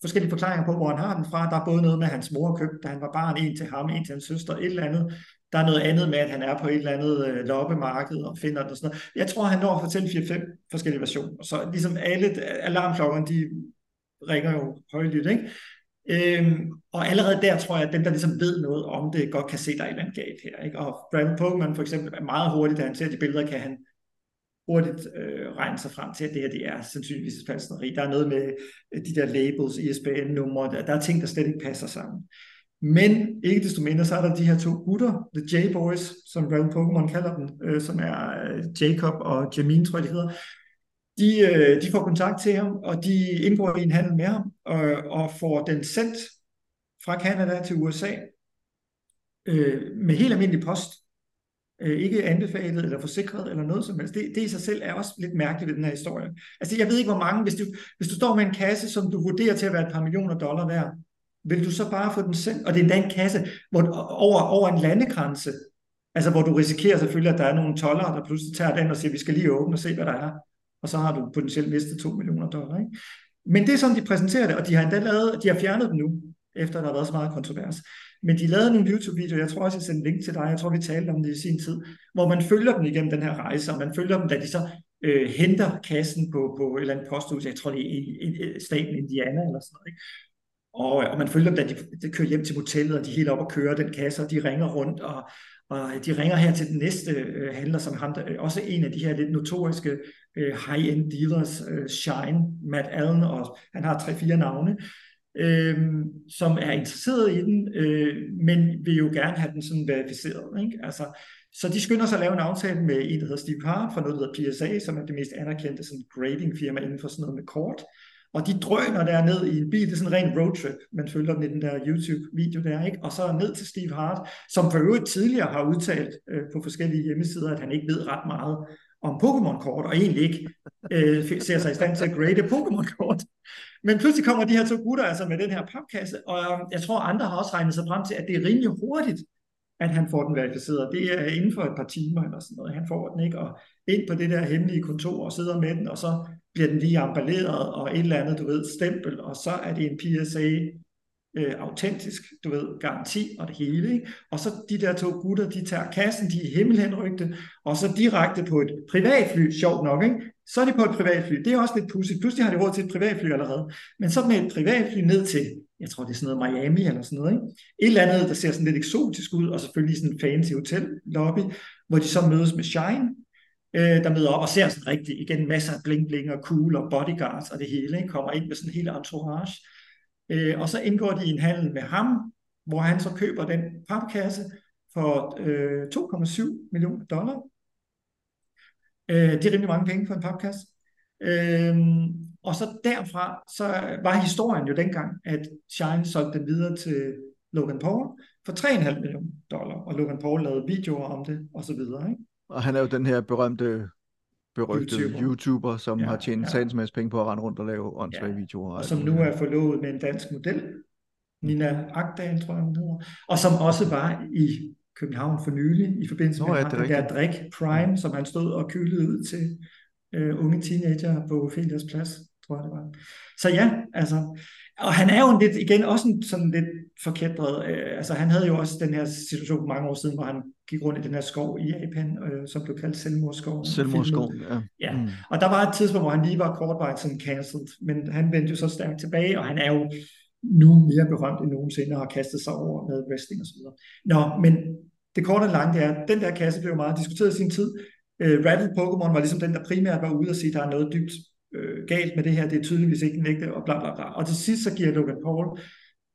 forskellige forklaringer på, hvor han har den fra. Der er både noget med, at hans mor købte, da han var barn, en til ham, en til hans søster, et eller andet. Der er noget andet med, at han er på et eller andet øh, loppemarked og finder det og sådan noget. Jeg tror, han når at fortælle 4-5 forskellige versioner. Så ligesom alle øh, alarmklokkerne, de ringer jo højlydt, ikke? Øhm, og allerede der tror jeg, at dem, der ligesom ved noget om det, godt kan se, der er et eller andet galt her. Ikke? Og Brandon Pokemon for eksempel er meget hurtigt, da han ser de billeder, kan han hurtigt øh, regne sig frem til, at det her det er sandsynligvis et falskneri. Der er noget med øh, de der labels, ISBN-numre, der, der er ting, der slet ikke passer sammen. Men ikke desto mindre, så er der de her to gutter, The J-Boys, som Brandon Pokémon kalder dem, øh, som er øh, Jacob og Jamin, tror jeg, de hedder, de, øh, de får kontakt til ham, og de indgår i en handel med ham, og, og får den sendt fra Canada til USA øh, med helt almindelig post. Øh, ikke anbefalet eller forsikret eller noget som helst. Det, det i sig selv er også lidt mærkeligt ved den her historie. Altså jeg ved ikke, hvor mange, hvis du, hvis du står med en kasse, som du vurderer til at være et par millioner dollar værd, vil du så bare få den sendt? Og det er endda en kasse hvor, over, over en landegrænse, altså hvor du risikerer selvfølgelig, at der er nogle toller, der pludselig tager den og siger, vi skal lige åbne og se, hvad der er og så har du potentielt mistet 2 millioner dollar. Ikke? Men det er sådan, de præsenterer det, og de har endda lavet, de har fjernet den nu, efter der har været så meget kontrovers. Men de lavede nogle YouTube-videoer, jeg tror også, jeg sendte link til dig, jeg tror, vi talte om det i sin tid, hvor man følger dem igennem den her rejse, og man følger dem, da de så øh, henter kassen på, på et eller andet posthus, jeg tror det er i, i, i staten Indiana eller sådan noget. Ikke? Og, og man følger dem, da de, de kører hjem til motellet, og de er helt op og kører den kasse, og de ringer rundt, og, og de ringer her til den næste øh, handler, som ham, der, øh, også en af de her lidt notoriske øh, high-end dealers, øh, Shine, Matt Allen, og han har tre-fire navne, øh, som er interesseret i den, øh, men vil jo gerne have den sådan verificeret. Ikke? Altså, så de skynder sig at lave en aftale med en, der hedder Steve Hart, fra noget, der hedder PSA, som er det mest anerkendte sådan grading firma inden for sådan noget med kort. Og de drøner der ned i en bil, det er sådan en ren roadtrip, man følger den i den der YouTube-video der, ikke? og så ned til Steve Hart, som for øvrigt tidligere har udtalt øh, på forskellige hjemmesider, at han ikke ved ret meget om Pokémon-kort, og egentlig ikke øh, ser sig i stand til at grade Pokémon-kort. Men pludselig kommer de her to gutter altså med den her papkasse, og øhm, jeg tror, andre har også regnet sig frem til, at det er rimelig hurtigt, at han får den verificeret. Det er inden for et par timer eller sådan noget. Han får den ikke, og ind på det der hemmelige kontor og sidder med den, og så bliver den lige emballeret og et eller andet, du ved, stempel, og så er det en PSA øh, autentisk, du ved, garanti og det hele. Ikke? Og så de der to gutter, de tager kassen, de er himmelhenrygte, og så direkte på et privatfly, sjovt nok, ikke? Så er de på et privatfly. Det er også lidt pudsigt. Pludselig har de råd til et privatfly allerede. Men så med et privatfly ned til, jeg tror det er sådan noget Miami eller sådan noget, ikke? et eller andet, der ser sådan lidt eksotisk ud, og selvfølgelig sådan en fancy hotel lobby, hvor de så mødes med Shine, øh, der møder op og ser sådan rigtig, igen masser af bling bling og cool og bodyguards og det hele, ikke? kommer ind med sådan en hel entourage. Øh, og så indgår de i en handel med ham, hvor han så køber den papkasse for øh, 2,7 millioner dollar. Øh, det er rimelig mange penge for en papkasse. Øh, og så derfra, så var historien jo dengang, at Shine solgte den videre til Logan Paul for 3,5 millioner dollar, og Logan Paul lavede videoer om det, og så videre. Ikke? Og han er jo den her berømte berygtede YouTuber, YouTuber som ja, har tjent ja. en masse penge på at rende rundt og lave åndssvage ja. videoer. Og som nu er forlovet med en dansk model, Nina Agdal, tror jeg hun hedder, og som også var i København for nylig, i forbindelse Nå, med ja, det der drik Prime, som han stod og kylede ud til øh, unge teenager på Felias Plads, tror jeg det var. Så ja, altså, og han er jo en lidt, igen også en sådan lidt forkædret, øh, altså han havde jo også den her situation mange år siden, hvor han gik rundt i den her skov i Japan, øh, som blev kaldt Selvmordsskov. Selvmordsskov, ja. ja. Mm. Og der var et tidspunkt, hvor han lige var kortvarigt sådan cancelled, men han vendte jo så stærkt tilbage, og han er jo nu mere berømt end nogensinde, og har kastet sig over med wrestling og så videre. Nå, men det korte og lange det er, at den der kasse blev meget diskuteret i sin tid. Øh, Rattle Pokémon var ligesom den, der primært var ude og sige, at der er noget dybt øh, galt med det her, det er tydeligvis ikke en ægte, og bla bla bla. Og til sidst så giver Logan Paul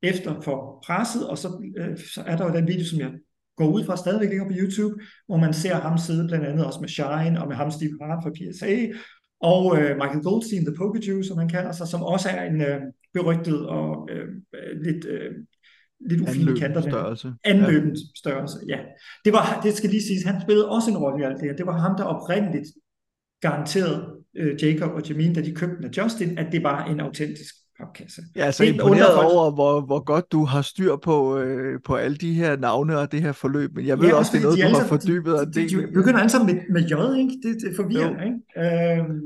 efter for presset, og så, øh, så er der jo den video, som jeg går ud fra stadigvæk ligger på YouTube, hvor man ser ham sidde blandt andet også med Shine, og med ham Steve Hart fra PSA, og øh, Michael Goldstein, The Pokejew, som han kalder sig, som også er en øh, berygtet og øh, øh lidt, øh, lidt ufine kanter. størrelse. Anløbent ja. størrelse, ja. Det, var, det skal lige siges, han spillede også en rolle i alt det her. Det var ham, der oprindeligt garanterede øh, Jacob og Jamin, da de købte den af Justin, at det var en autentisk papkasse. Jeg er så Det imponeret folk. over, hvor, hvor godt du har styr på, øh, på alle de her navne og det her forløb, men jeg ved Ja, også, det er noget, de du har fordybet de, og de, det. de, de begynder alle sammen med, med J, ikke? Det, det forvirrer, ikke? Øhm,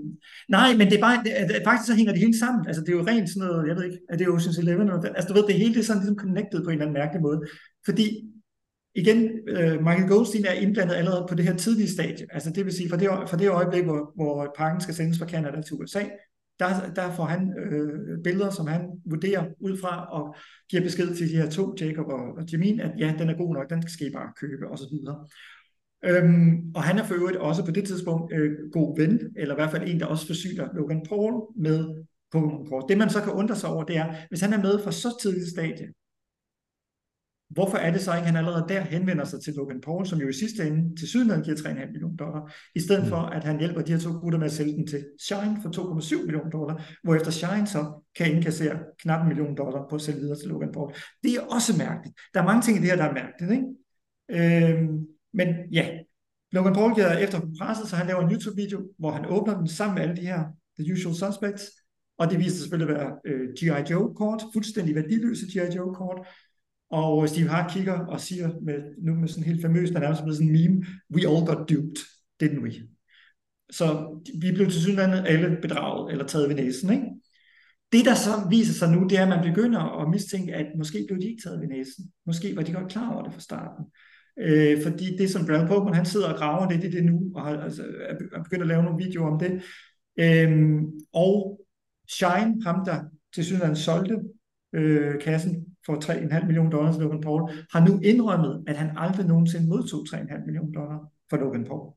nej, men det er bare, det, faktisk så hænger det hele sammen. Altså, det er jo rent sådan noget, jeg ved ikke, er det Ocean's Eleven? Hvad? altså, du ved, det hele det er sådan ligesom connected på en eller anden mærkelig måde. Fordi, igen, øh, Michael Goldstein er indblandet allerede på det her tidlige stadie. Altså, det vil sige, fra det, fra det øjeblik, hvor, hvor pakken skal sendes fra Canada til USA, der, der får han øh, billeder, som han vurderer ud fra, og giver besked til de her to, Jacob og, og Jamin, at ja, den er god nok, den skal I bare købe, og så videre. Øhm, og han er for øvrigt også på det tidspunkt øh, god ven, eller i hvert fald en, der også forsyner Logan Paul med Pokémon-kort. Det man så kan undre sig over, det er, hvis han er med fra så tidligt stadie, hvorfor er det så ikke, at han allerede der henvender sig til Logan Paul, som jo i sidste ende til sydenlandet giver 3,5 millioner dollar, i stedet for, at han hjælper de her to gutter med at sælge den til Shine for 2,7 millioner dollar, hvorefter Shine så kan indkassere knap en million dollar på at sælge videre til Logan Paul. Det er også mærkeligt. Der er mange ting i det her, der er mærkeligt, ikke? Øhm, men ja, Logan Paul giver efter presset, så han laver en YouTube-video, hvor han åbner den sammen med alle de her The Usual Suspects, og det viser sig selvfølgelig at være øh, G.I. Joe-kort, fuldstændig værdiløse G.I. Joe-kort, og Steve Hart kigger og siger med, nu med sådan helt famøst, der nærmest blevet sådan en meme, we all got duped, didn't we? Så vi blev til synligheden alle bedraget eller taget ved næsen, ikke? Det, der så viser sig nu, det er, at man begynder at mistænke, at måske blev de ikke taget ved næsen. Måske var de godt klar over det fra starten. Øh, fordi det, som Brad Pokemon, han sidder og graver lidt i det nu, og har, altså, er begyndt at lave nogle videoer om det. Øh, og Shine, ham der til synligheden solgte øh, kassen for 3,5 millioner dollars til Logan Paul, har nu indrømmet, at han aldrig nogensinde modtog 3,5 millioner dollars for Logan Paul.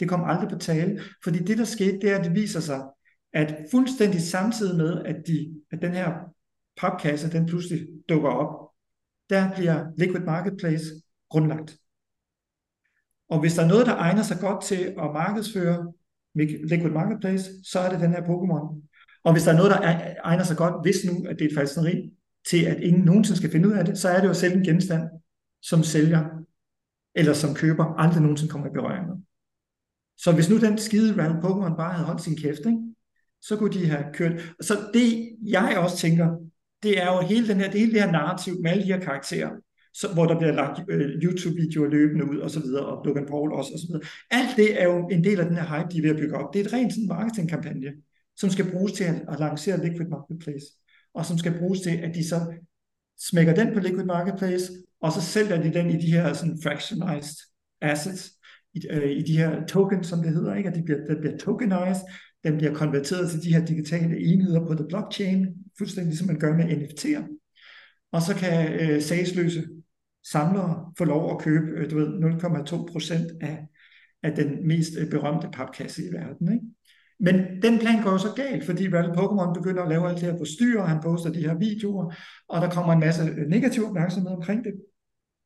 Det kom aldrig på tale, fordi det, der skete, det er, at det viser sig, at fuldstændig samtidig med, at, de, at den her papkasse, den pludselig dukker op, der bliver Liquid Marketplace grundlagt. Og hvis der er noget, der egner sig godt til at markedsføre Liquid Marketplace, så er det den her Pokémon. Og hvis der er noget, der egner sig godt, hvis nu, at det er et falseri, til at ingen nogensinde skal finde ud af det, så er det jo selv en genstand, som sælger eller som køber aldrig nogensinde kommer i berøring med. Så hvis nu den skide Random Pokémon bare havde holdt sin kæft, ikke? så kunne de have kørt. Så det, jeg også tænker, det er jo hele, den her, det hele det her narrativ med alle de her karakterer, så, hvor der bliver lagt øh, YouTube-videoer løbende ud, og så videre, og Logan Paul også, og så videre. Alt det er jo en del af den her hype, de er ved at bygge op. Det er et rent sådan marketingkampagne, som skal bruges til at, at lancere Liquid Marketplace, og som skal bruges til, at de så smækker den på Liquid Marketplace, og så sælger de den i de her sådan fractionized assets, i, øh, i de her tokens, som det hedder, ikke? at de bliver, det bliver tokenized, den bliver konverteret til de her digitale enheder på the blockchain, fuldstændig ligesom man gør med NFT'er. Og så kan øh, sagsløse samlere få lov at købe, øh, du ved, 0,2 procent af, af den mest øh, berømte papkasse i verden. Ikke? Men den plan går jo så galt, fordi Rattle Pokémon begynder at lave alt det her på styr, og han poster de her videoer, og der kommer en masse negativ opmærksomhed omkring det.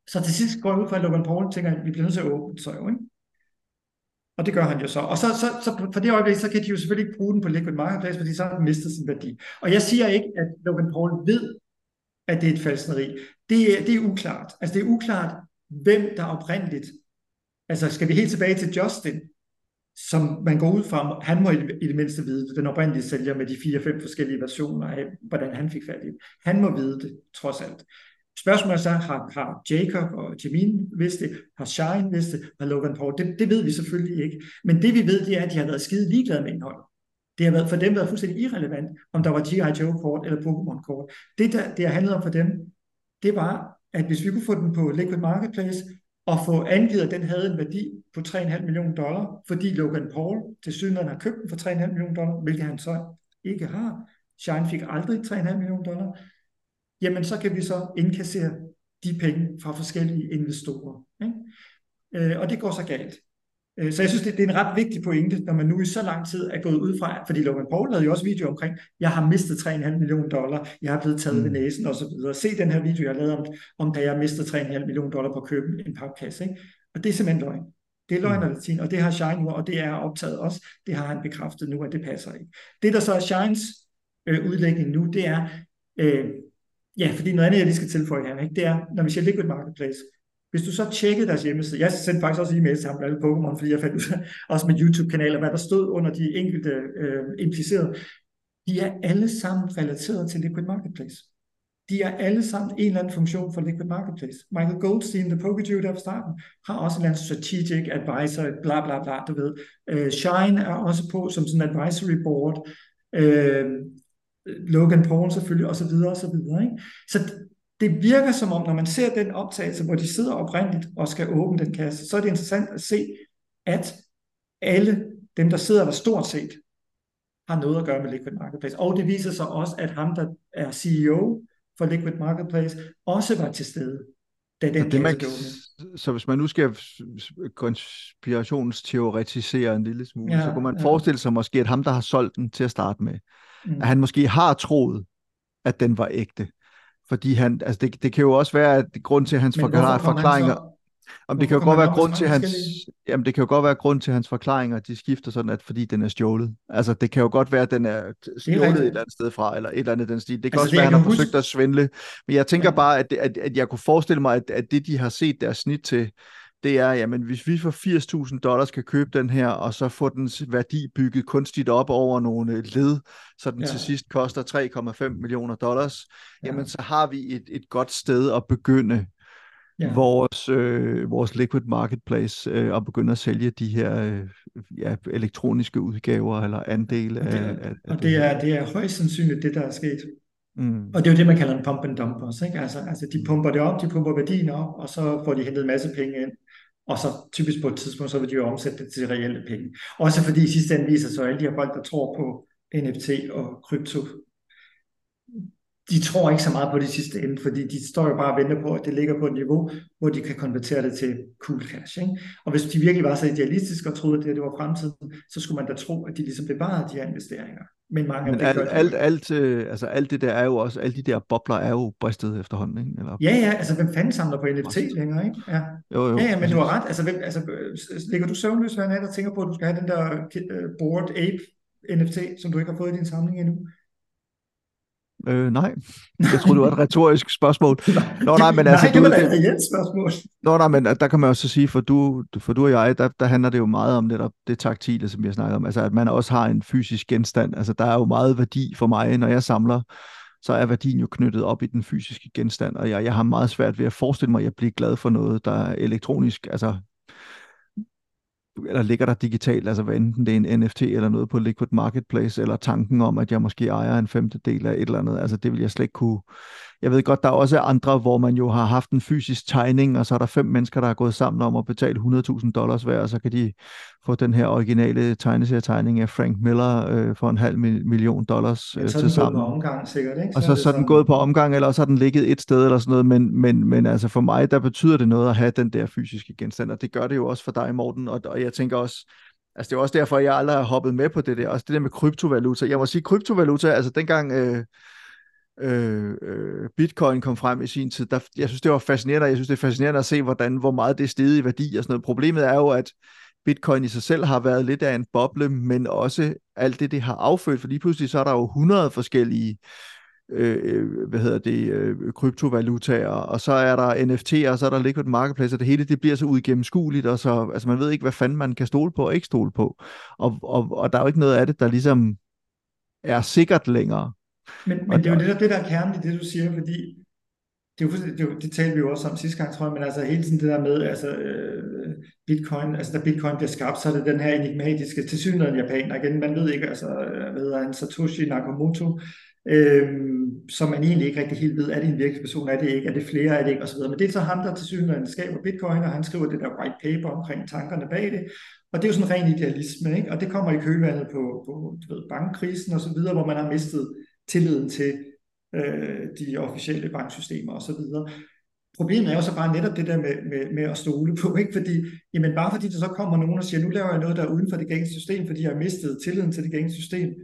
Så til sidst går jeg ud fra, at Logan Paul tænker, at vi bliver nødt til at åbne så jo, ikke? Og det gør han jo så. Og så, så, så for det øjeblik, så kan de jo selvfølgelig ikke bruge den på Liquid Marketplace, fordi så har den mistet sin værdi. Og jeg siger ikke, at Logan Paul ved, at det er et falskneri. Det er, det er uklart. Altså det er uklart, hvem der oprindeligt, altså skal vi helt tilbage til Justin, som man går ud fra, han må i det mindste vide det, den oprindelige sælger med de fire-fem forskellige versioner af, hvordan han fik fat i det. Han må vide det, trods alt. Spørgsmålet er så, har, har Jacob og Jamin vidst det? Har Shine vidst det? Har Logan Paul? Det, det ved vi selvfølgelig ikke. Men det vi ved, det er, at de har været skide ligeglade med indholdet. Det har været, for dem været fuldstændig irrelevant, om der var G.I. Joe-kort eller Pokémon-kort. Det, der, det har handlet om for dem, det var, at hvis vi kunne få den på Liquid Marketplace, og få angivet, at den havde en værdi på 3,5 millioner dollar, fordi Logan Paul til synligheden har købt den for 3,5 millioner dollar, hvilket han så ikke har. Shine fik aldrig 3,5 millioner dollar. Jamen, så kan vi så indkassere de penge fra forskellige investorer. Ikke? Øh, og det går så galt. Øh, så jeg synes, det, det er en ret vigtig pointe, når man nu i så lang tid er gået ud fra, fordi Logan Paul lavede jo også video omkring, jeg har mistet 3,5 millioner dollar, jeg har blevet taget mm. ved næsen og så videre. Se den her video, jeg har lavet om, om da jeg mistede 3,5 millioner dollar på at købe en papkasse. Ikke? Og det er simpelthen løgn. Det er løgn og latin, og det har Shine nu, og det er optaget også. Det har han bekræftet nu, at det passer ikke. Det, der så er Shines øh, udlægning nu, det er, øh, ja, fordi noget andet, jeg lige skal tilføje her, ikke? det er, når vi siger Liquid Marketplace, hvis du så tjekkede deres hjemmeside, jeg sendte faktisk også e-mail til ham alle Pokémon, fordi jeg fandt ud af, også med YouTube-kanaler, hvad der stod under de enkelte øh, implicerede. de er alle sammen relateret til Liquid Marketplace. De er alle sammen en eller anden funktion for Liquid Marketplace. Michael Goldstein, the poker dude der på starten, har også en eller anden strategic advisor, bla bla bla, du ved. Øh, Shine er også på som sådan en advisory board. Øh, Logan Paul selvfølgelig, og så videre, og så videre. Ikke? Så det virker som om, når man ser den optagelse, hvor de sidder oprindeligt og skal åbne den kasse, så er det interessant at se, at alle dem, der sidder der stort set, har noget at gøre med Liquid Marketplace. Og det viser sig også, at ham, der er CEO for Liquid Marketplace, også var til stede, da den det, man, Så hvis man nu skal konspirationsteoretisere en lille smule, ja, så kunne man ja. forestille sig måske, at ham, der har solgt den til at starte med, mm. at han måske har troet, at den var ægte. Fordi han, altså det, det kan jo også være, at grund til hans forklaringer... Om det kan jo godt være grund til hans, jamen det kan jo godt være grund til hans forklaringer, de skifter sådan, at fordi den er stjålet. Altså det kan jo godt være, at den er stjålet et eller andet sted fra, eller et eller andet den stil. Det kan altså, også det, være, at han har forsøgt at svindle. Men jeg tænker ja. bare, at, at, at jeg kunne forestille mig, at, at det de har set deres snit til, det er, jamen hvis vi for 80.000 dollars kan købe den her, og så få dens værdi bygget kunstigt op over nogle led, så den ja. til sidst koster 3,5 millioner dollars, ja. jamen så har vi et, et godt sted at begynde ja. vores, øh, vores liquid marketplace øh, og begynde at sælge de her øh, ja, elektroniske udgaver eller andele og det, af, af, Og det er, det er højst sandsynligt det, der er sket. Mm. Og det er jo det, man kalder en pump and dump også. Ikke? Altså, altså de pumper det op, de pumper værdien op, og så får de hentet en masse penge ind. Og så typisk på et tidspunkt, så vil de jo omsætte det til reelle penge. Også fordi i sidste ende viser så alle de her folk, der tror på NFT og krypto, de tror ikke så meget på det sidste ende, fordi de står jo bare og venter på, at det ligger på et niveau, hvor de kan konvertere det til cool cash. Ikke? Og hvis de virkelig var så idealistiske og troede, at det, det var fremtiden, så skulle man da tro, at de ligesom bevarede de her investeringer. Men mange Men alt, alt, alt, øh, altså alt det der er jo også, alle de der bobler er jo bristet efterhånden, ikke? Eller... Ja, ja, altså hvem fanden samler på NFT længere, ikke? Ja. Jo, jo. Ja, ja, men du har ret, altså, hvem, altså ligger du søvnløs hver nat og tænker på, at du skal have den der uh, Board Ape NFT, som du ikke har fået i din samling endnu? Øh, nej, (laughs) jeg troede, det var et retorisk spørgsmål. (laughs) Nå, nej, men altså, nej, det var et reelt spørgsmål. Nå, nej, men der kan man også sige, for du, for du og jeg, der, der handler det jo meget om det, der, det taktile, som jeg snakker om. Altså, at man også har en fysisk genstand. Altså, der er jo meget værdi for mig, når jeg samler, så er værdien jo knyttet op i den fysiske genstand, og jeg, jeg har meget svært ved at forestille mig, at jeg bliver glad for noget, der er elektronisk. Altså, eller ligger der digitalt, altså hvad enten det er en NFT eller noget på Liquid Marketplace, eller tanken om, at jeg måske ejer en femtedel af et eller andet, altså det vil jeg slet ikke kunne. Jeg ved godt, der er også andre, hvor man jo har haft en fysisk tegning, og så er der fem mennesker, der er gået sammen om at betale 100.000 dollars hver, og så kan de få den her originale tegneserietegning af Frank Miller øh, for en halv million dollars øh, til sammen. omgang sikkert, ikke? Så og så, så er den gået på omgang, eller så har den ligget et sted eller sådan noget, men, men, men altså for mig, der betyder det noget at have den der fysiske genstand, og det gør det jo også for dig, Morten, og, og jeg tænker også, altså det er også derfor, jeg aldrig har hoppet med på det der, også det der med kryptovaluta. Jeg må sige, kryptovaluta, altså dengang... Øh, øh, øh, bitcoin kom frem i sin tid, der, jeg synes, det var fascinerende, jeg synes, det er fascinerende at se, hvordan, hvor meget det er steget i værdi og sådan noget. Problemet er jo, at bitcoin i sig selv har været lidt af en boble, men også alt det, det har affødt, for lige pludselig så er der jo 100 forskellige øh, øh, hvad hedder det, øh, kryptovalutaer, og så er der NFT'er, og så er der liquid marketplace, og det hele det bliver så uigennemskueligt, og så, altså man ved ikke, hvad fanden man kan stole på og ikke stole på. Og, og, og der er jo ikke noget af det, der ligesom er sikkert længere. Men, men det er jo det, der, det der er kernen i det, du siger, fordi det, er jo, det, er jo, det talte vi jo også om sidste gang, tror jeg, men altså hele tiden det der med, altså øh, bitcoin, altså da bitcoin bliver skabt, så er det den her enigmatiske, tilsyneladende japaner igen, man ved ikke, altså hvad hedder han, Satoshi Nakamoto, øh, som man egentlig ikke rigtig helt ved, er det en virkelig person, er det ikke, er det flere, er det ikke, osv. Men det er så ham, der tilsyneladende skaber bitcoin, og han skriver det der white paper omkring tankerne bag det, og det er jo sådan en ren idealisme, ikke? og det kommer i kølvandet på, på du ved, bankkrisen og så videre, hvor man har mistet tilliden til øh, de officielle banksystemer osv. Problemet er jo så bare netop det der med, med, med at stole på, ikke? fordi jamen bare fordi der så kommer nogen og siger, nu laver jeg noget, der er uden for det gængse system, fordi jeg har mistet tilliden til det gængse system,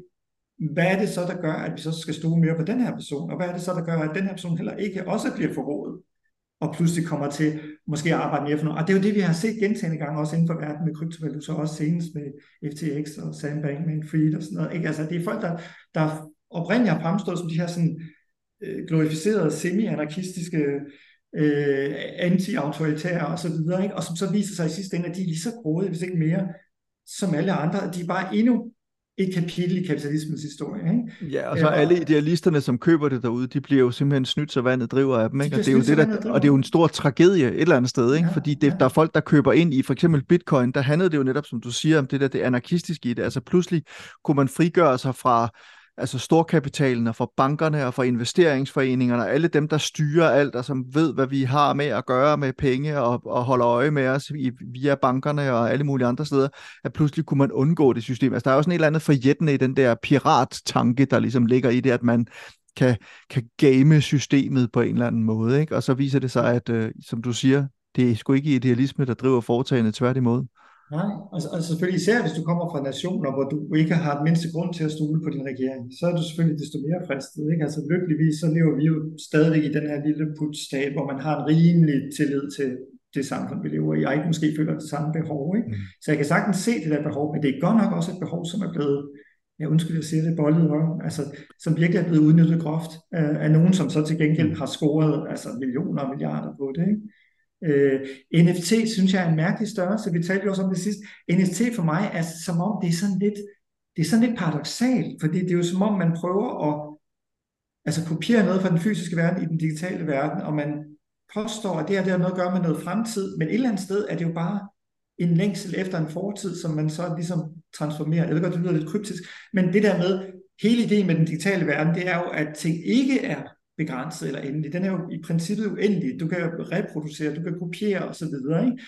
hvad er det så, der gør, at vi så skal stole mere på den her person, og hvad er det så, der gør, at den her person heller ikke også bliver forrådet, og pludselig kommer til måske at arbejde mere for noget. Og det er jo det, vi har set gentagende gange også inden for verden med kryptovaluta, også senest med FTX og Sam Bankman-Fried og sådan noget. Ikke? Altså, det er folk, der, der oprindeligt har fremstået som de her sådan, øh, glorificerede semi-anarkistiske øh, anti-autoritære og så videre, ikke? og som så viser sig i sidste ende, at de er lige så grådige, hvis ikke mere, som alle andre. De er bare endnu et kapitel i kapitalismens historie. Ikke? Ja, og så alle idealisterne, som køber det derude, de bliver jo simpelthen snydt, så vandet driver af dem. Ikke? De Og, det er jo det, der, og det er jo en stor tragedie et eller andet sted, ikke? Ja, fordi det, ja. der er folk, der køber ind i for eksempel bitcoin, der handlede det jo netop, som du siger, om det der det anarkistiske i det. Altså pludselig kunne man frigøre sig fra altså storkapitalen og fra bankerne og fra investeringsforeningerne og alle dem, der styrer alt og som ved, hvad vi har med at gøre med penge og, og holder øje med os i, via bankerne og alle mulige andre steder, at pludselig kunne man undgå det system. Altså der er også en eller andet forjættende i den der pirat-tanke, der ligesom ligger i det, at man kan, kan game systemet på en eller anden måde. Ikke? Og så viser det sig, at øh, som du siger, det er sgu ikke idealisme, der driver foretagende tværtimod. Nej, og, og selvfølgelig især hvis du kommer fra nationer, hvor du ikke har den mindste grund til at stole på din regering, så er du selvfølgelig desto mere fristet. Ikke? Altså lykkeligvis så lever vi jo stadigvæk i den her lille putstat, hvor man har en rimelig tillid til det samfund, vi lever i, og ikke måske føler det samme behov. Ikke? Mm. Så jeg kan sagtens se det der behov, men det er godt nok også et behov, som er blevet, jeg undskyld, jeg siger det, bollet altså, som virkelig er blevet udnyttet groft af, af nogen, som så til gengæld har scoret altså, millioner og milliarder på det. Ikke? Øh, NFT synes jeg er en mærkelig størrelse. Vi talte jo også om det sidst. NFT for mig er som om, det er sådan lidt, det er sådan lidt paradoxalt, fordi det er jo som om, man prøver at altså, kopiere noget fra den fysiske verden i den digitale verden, og man påstår, at det her det har noget at gøre med noget fremtid, men et eller andet sted er det jo bare en længsel efter en fortid, som man så ligesom transformerer. Jeg ved godt, det lyder lidt kryptisk, men det der med, hele ideen med den digitale verden, det er jo, at ting ikke er begrænset eller endelig. Den er jo i princippet uendelig. Du kan reproducere, du kan kopiere osv. Ikke?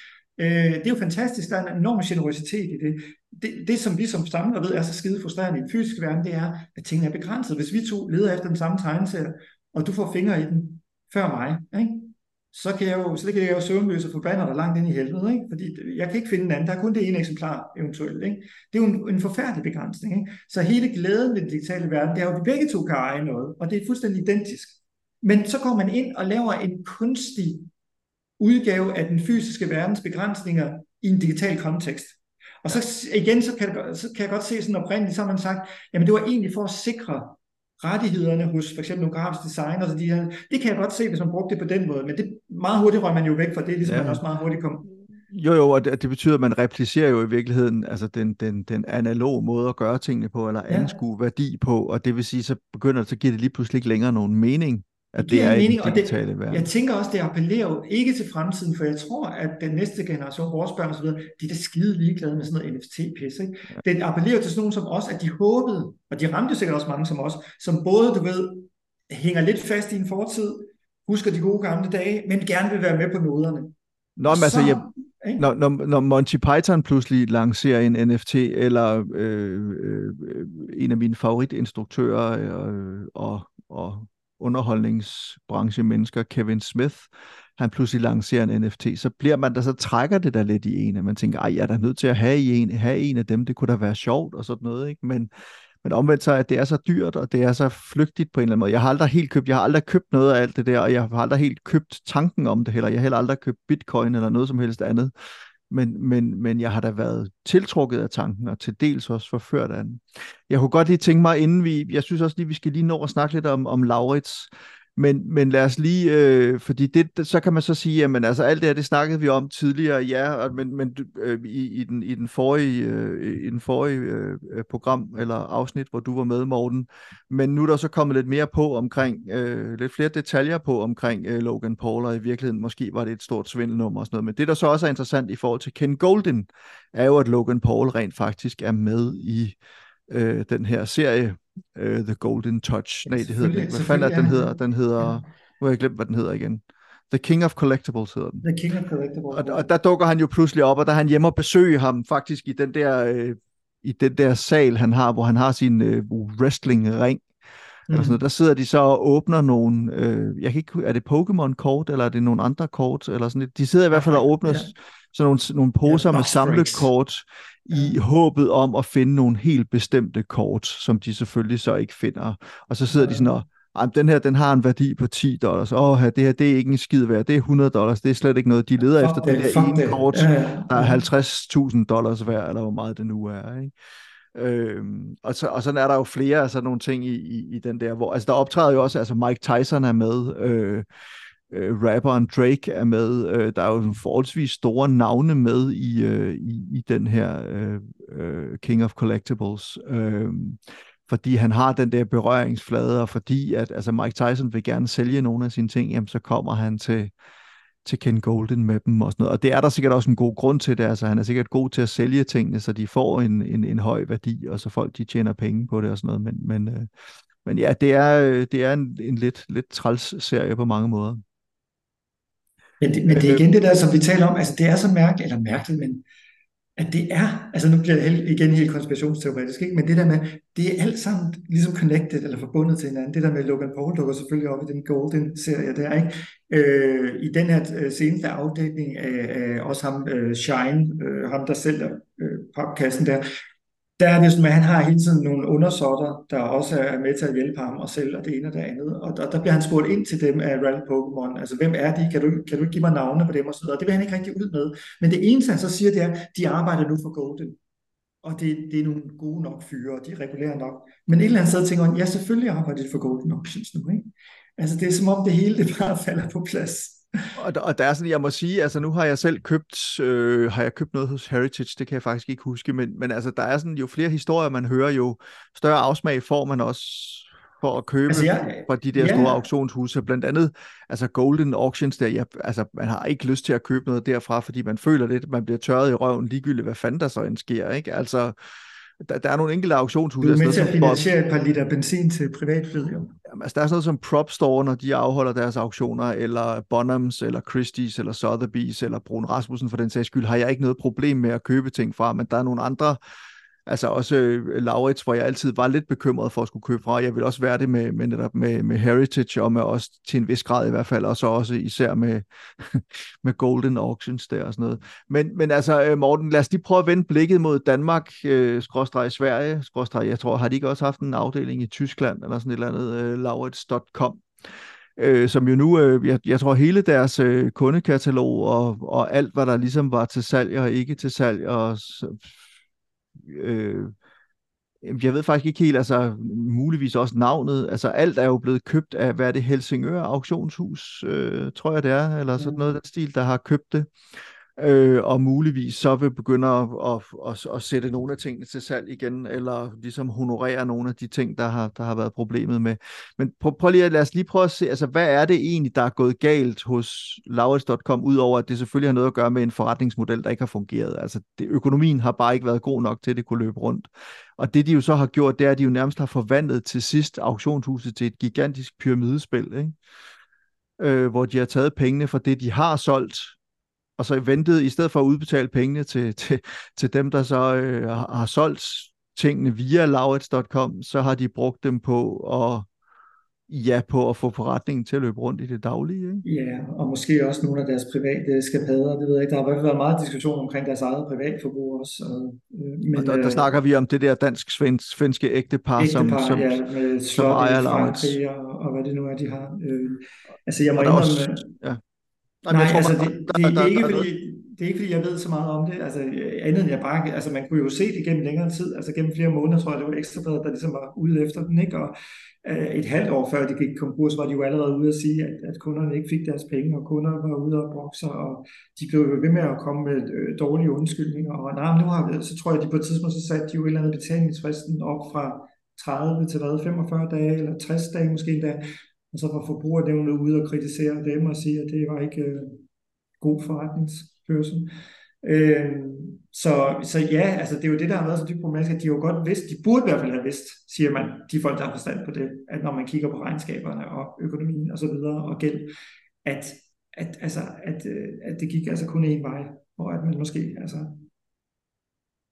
Øh, det er jo fantastisk. Der er en enorm generositet i det. det. Det, som vi som samler ved er så skide frustrerende i den fysiske verden, det er, at tingene er begrænset. Hvis vi to leder efter den samme tegneserie, og du får fingre i den før mig, ikke? Så kan jeg jo, så det kan jeg jo søvnløs og forbander dig langt ind i helvede, ikke? fordi jeg kan ikke finde en anden, der er kun det ene eksemplar eventuelt. Ikke? Det er jo en, en forfærdelig begrænsning. Ikke? Så hele glæden ved den digitale verden, det er jo, at vi begge to kan eje noget, og det er fuldstændig identisk. Men så går man ind og laver en kunstig udgave af den fysiske verdens begrænsninger i en digital kontekst. Og så igen, så kan, jeg, så kan jeg godt se sådan oprindeligt, så har man sagt, jamen det var egentlig for at sikre rettighederne hos for eksempel nogle grafiske designer, så de her, det kan jeg godt se, hvis man brugte det på den måde, men det meget hurtigt røg man jo væk fra det, ligesom ja. man også meget hurtigt kom. Jo, jo, og det, det betyder, at man replicerer jo i virkeligheden altså den, den, den analog måde at gøre tingene på, eller anskue ja. værdi på, og det vil sige, så begynder så giver det lige pludselig ikke længere nogen mening, at det, det er mening, den digitale det, verden. Jeg tænker også, det appellerer jo ikke til fremtiden, for jeg tror, at den næste generation, vores børn osv., de er da skide ligeglade med sådan noget NFT-pis. Ikke? Ja. Det appellerer til sådan nogen som os, at de håbede, og de ramte sikkert også mange som os, som både, du ved, hænger lidt fast i en fortid, husker de gode gamle dage, men gerne vil være med på noderne. Nå, men altså, jeg, når, når, når Monty Python pludselig lancerer en NFT, eller øh, øh, en af mine favoritinstruktører øh, og, og underholdningsbranchemennesker, Kevin Smith, han pludselig lancerer en NFT, så bliver man der, så trækker det der lidt i en, at man tænker, ej, jeg er da nødt til at have en, have en af dem, det kunne da være sjovt, og sådan noget, ikke? Men, men omvendt så, at det er så dyrt, og det er så flygtigt på en eller anden måde. Jeg har aldrig helt købt, jeg har aldrig købt noget af alt det der, og jeg har aldrig helt købt tanken om det heller. Jeg har heller aldrig købt bitcoin eller noget som helst andet. Men, men, men jeg har da været tiltrukket af tanken, og til dels også forført af den. Jeg kunne godt lige tænke mig, inden vi, jeg synes også lige, vi skal lige nå at snakke lidt om, om Laurits, men, men lad os lige, øh, fordi det, så kan man så sige, at altså alt det her, det snakkede vi om tidligere, ja, men, men øh, i, i, den, i den forrige, øh, i den forrige øh, program eller afsnit, hvor du var med, Morten, men nu er der så kommet lidt mere på omkring, øh, lidt flere detaljer på omkring øh, Logan Paul, og i virkeligheden måske var det et stort svindelnummer og sådan noget, men det der så også er interessant i forhold til Ken Golden, er jo, at Logan Paul rent faktisk er med i øh, den her serie, uh, The Golden Touch. Nej, det hedder det ikke. Hvad fanden er den hedder? Den hedder, ja. nu har jeg glemt, hvad den hedder igen. The King of Collectibles hedder den. The King of Collectibles. Og, og der dukker han jo pludselig op, og der er han hjemme og besøger ham faktisk i den der, øh, i den der sal, han har, hvor han har sin øh, wrestling-ring. Mm. Eller sådan noget. Der sidder de så og åbner nogle, øh, jeg kan ikke, er det Pokémon-kort, eller er det nogle andre kort? Eller sådan De sidder i hvert fald og åbner ja. sådan nogle, nogle poser ja, med samlekort, i håbet om at finde nogle helt bestemte kort, som de selvfølgelig så ikke finder. Og så sidder de sådan og, den her, den har en værdi på 10 dollars. Åh, det her, det er ikke en skid værd. Det er 100 dollars. Det er slet ikke noget. De leder fuck efter det, det her ene det. kort, ja, ja. der er 50.000 dollars værd, eller hvor meget det nu er. Ikke? Øhm, og, så, og sådan er der jo flere af sådan nogle ting i, i, i den der, hvor, altså der optræder jo også, altså Mike Tyson er med, øh, øh, rapperen Drake er med. Øh, der er jo forholdsvis store navne med i, øh, i, i den her øh, øh, King of Collectibles. Øh, fordi han har den der berøringsflade, og fordi at altså Mike Tyson vil gerne sælge nogle af sine ting, jamen, så kommer han til, til Ken Golden med dem og sådan noget. Og det er der sikkert også en god grund til det. Altså, han er sikkert god til at sælge tingene, så de får en, en, en høj værdi, og så folk de tjener penge på det og sådan noget. Men, men, øh, men ja, det er, øh, det er en, en lidt, lidt træls serie på mange måder. Men det, men det er igen det der, som vi taler om, altså det er så mærkeligt, eller mærkeligt, men at det er, altså nu bliver det igen helt konspirationsteoretisk, ikke? men det der med, det er alt sammen ligesom connected eller forbundet til hinanden. Det der med Logan Paul dukker selvfølgelig op i den Golden-serie der, ikke? Øh, I den her øh, seneste afdækning af, af også ham, øh, Shine, øh, ham der sælger øh, papkassen der, der er det sådan, at han har hele tiden nogle undersåtter, der også er med til at hjælpe ham og sælge det ene og det andet. Og der, der bliver han spurgt ind til dem af Rally Pokémon. Altså, hvem er de? Kan du, kan du ikke give mig navne på dem? Og så videre. Det vil han ikke rigtig ud med. Men det eneste, han så siger, det er, de arbejder nu for Golden. Og det, det er nogle gode nok fyre, og de er regulære nok. Men et eller andet sted tænker han, ja, selvfølgelig arbejder de for Golden Options nu. Ikke? Altså, det er som om det hele det bare falder på plads. Og, og der er sådan, jeg må sige, altså nu har jeg selv købt, øh, har jeg købt noget hos Heritage, det kan jeg faktisk ikke huske, men, men altså der er sådan, jo flere historier man hører, jo større afsmag får man også for at købe altså, jeg, fra de der ja. store auktionshuse. Blandt andet, altså Golden Auctions der, ja, altså man har ikke lyst til at købe noget derfra, fordi man føler lidt, at man bliver tørret i røven ligegyldigt, hvad fanden der så end sker, ikke? Altså, der, der er nogle enkelte auktionshuse. Du er med til at finansiere et par liter benzin til privatflyet, jo. Jamen, altså, der er sådan noget som Prop Store, når de afholder deres auktioner, eller Bonhams, eller Christie's, eller Sotheby's, eller Brun Rasmussen for den sags skyld, har jeg ikke noget problem med at købe ting fra, men der er nogle andre altså også øh, Laurits, hvor jeg altid var lidt bekymret for at skulle købe fra. Jeg vil også være det med, med, netop med, med Heritage, og med også til en vis grad i hvert fald, og så også især med, (laughs) med Golden Auctions der og sådan noget. Men, men altså, øh, Morten, lad os lige prøve at vende blikket mod Danmark, øh, skråstreg Sverige, skråstreg, jeg tror, har de ikke også haft en afdeling i Tyskland, eller sådan et eller andet, øh, laurits.com, øh, som jo nu, øh, jeg, jeg tror hele deres øh, kundekatalog og, og alt, hvad der ligesom var til salg og ikke til salg, og øh, jeg ved faktisk ikke helt, altså muligvis også navnet, altså alt er jo blevet købt af, hvad er det, Helsingør Auktionshus, øh, tror jeg det er, eller sådan noget af den stil, der har købt det øh, og muligvis så vil begynde at, at, at, at sætte nogle af tingene til salg igen, eller ligesom honorere nogle af de ting, der har, der har været problemet med. Men prøv, prøv lige at lad os lige prøve at se, altså hvad er det egentlig, der er gået galt hos Laurits.com, udover at det selvfølgelig har noget at gøre med en forretningsmodel, der ikke har fungeret. Altså det, økonomien har bare ikke været god nok til, at det kunne løbe rundt. Og det de jo så har gjort, det er, at de jo nærmest har forvandlet til sidst auktionshuset til et gigantisk pyramidespil, ikke? Øh, hvor de har taget pengene fra det, de har solgt, og så ventet, i stedet for at udbetale pengene til, til, til dem, der så øh, har, solgt tingene via laurits.com, så har de brugt dem på at ja, på at få forretningen til at løbe rundt i det daglige. Ikke? Ja, og måske også nogle af deres private skapader, det ved jeg ikke. Der har været meget diskussion omkring deres eget privatforbrug også. Og, øh, men, og der, der øh, snakker vi om det der dansk-svenske ægtepar, ægtepar som, som, ja, med som ejer Laurits. Og, og hvad det nu er, de har. Øh, altså jeg må indrømme, også, ja. Nej, Nej tror, altså det, det, det, det, er ikke fordi, det er ikke fordi, jeg ved så meget om det, altså andet end jeg bare, altså man kunne jo se det gennem længere tid, altså gennem flere måneder, tror jeg, det var ekstra bedre, der ligesom var ude efter den, ikke? Og øh, et halvt år før de gik konkurs, var de jo allerede ude at sige, at, at kunderne ikke fik deres penge, og kunder var ude og brokse, og de blev jo ved med at komme med øh, dårlige undskyldninger, og nej, nu har, så tror jeg, at de på et tidspunkt, så satte de jo et eller andet betalingsfristen op fra 30 til hvad, 45 dage, eller 60 dage måske endda, og så var forbrugernævnet ude og kritisere dem og sige, at det var ikke øh, god forretningsførsel. Øh, så, så ja, altså det er jo det, der har været så dybt problematisk, at de jo godt vidst, de burde i hvert fald have vidst, siger man, de folk, der har forstand på det, at når man kigger på regnskaberne og økonomien og så videre og gæld, at, at, altså, at, øh, at det gik altså kun én vej, og at man måske altså,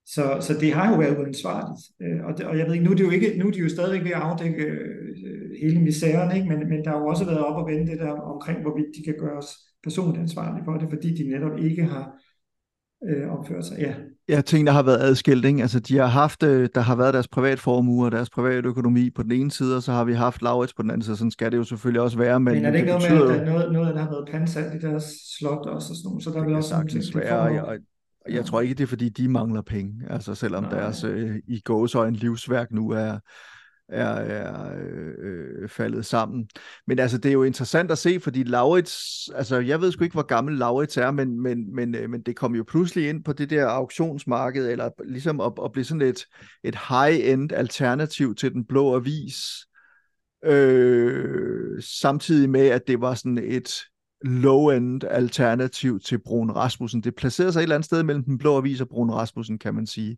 så, så det har jo været uansvarligt. Øh, og, det, og jeg ved ikke, nu er, det jo ikke, nu er de jo stadigvæk ved at afdække øh, hele misæren, ikke? Men, men der har jo også været op og vende det der omkring, hvorvidt de kan gøre os personligt ansvarlige for det, fordi de netop ikke har øh, opført sig. Ja. Ja, ting, der har været adskilt. Ikke? Altså, de har haft, øh, der har været deres privatformue og deres private økonomi på den ene side, og så har vi haft Laurits på den anden side. Sådan skal det jo selvfølgelig også være. Men, men er det ikke det noget med, at der, noget, noget, der har været pansat i deres slot også? Og sådan noget, så der det vil også sagtens være, og, jeg tror ikke, det er, fordi de mangler penge. Altså selvom Nej. deres øh, i gåsøjne livsværk nu er, er, er øh, øh, faldet sammen. Men altså, det er jo interessant at se, fordi Laurits, altså jeg ved sgu ikke, hvor gammel Laurits er, men, men, men, øh, men det kom jo pludselig ind på det der auktionsmarked, eller ligesom at, at blive sådan et, et high-end alternativ til den blå avis, øh, samtidig med, at det var sådan et low-end alternativ til Brun Rasmussen. Det placerede sig et eller andet sted mellem den blå avis og Brun Rasmussen, kan man sige.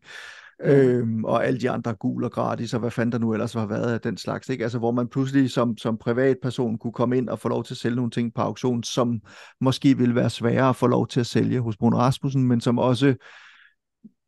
Øhm, og alle de andre gul og gratis, og hvad fanden der nu ellers har været af den slags. Ikke? Altså, hvor man pludselig som, som privatperson kunne komme ind og få lov til at sælge nogle ting på auktion, som måske ville være sværere at få lov til at sælge hos Bruno Rasmussen, men som også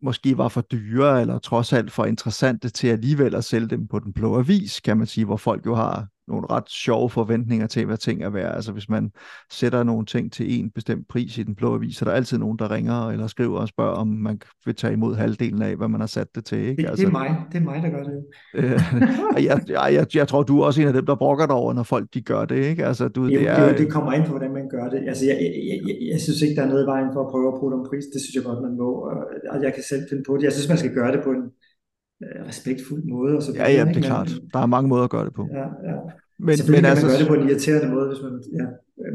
måske var for dyre, eller trods alt for interessante til alligevel at sælge dem på den blå avis, kan man sige, hvor folk jo har nogle ret sjove forventninger til, hvad ting er værd. Altså hvis man sætter nogle ting til en bestemt pris i den blå avis, så er der altid nogen, der ringer eller skriver og spørger, om man vil tage imod halvdelen af, hvad man har sat det til. Ikke? Det, altså, det, er mig. det er mig, der gør det. (laughs) øh, jeg, jeg, jeg, jeg tror, du er også en af dem, der brokker dig over, når folk de gør det. Ikke? Altså, du, det, det, er, det, det kommer ind på, hvordan man gør det. Altså, jeg, jeg, jeg, jeg synes ikke, der er noget i vejen for at prøve at bruge en pris. Det synes jeg godt, man må. Og jeg kan selv finde på det. Jeg synes, man skal gøre det på en respektfuld måde. Og så ja, ja, det er klart. Der er mange måder at gøre det på. Ja, ja. Men, men altså, man gøre det på en irriterende måde, hvis man... Ja.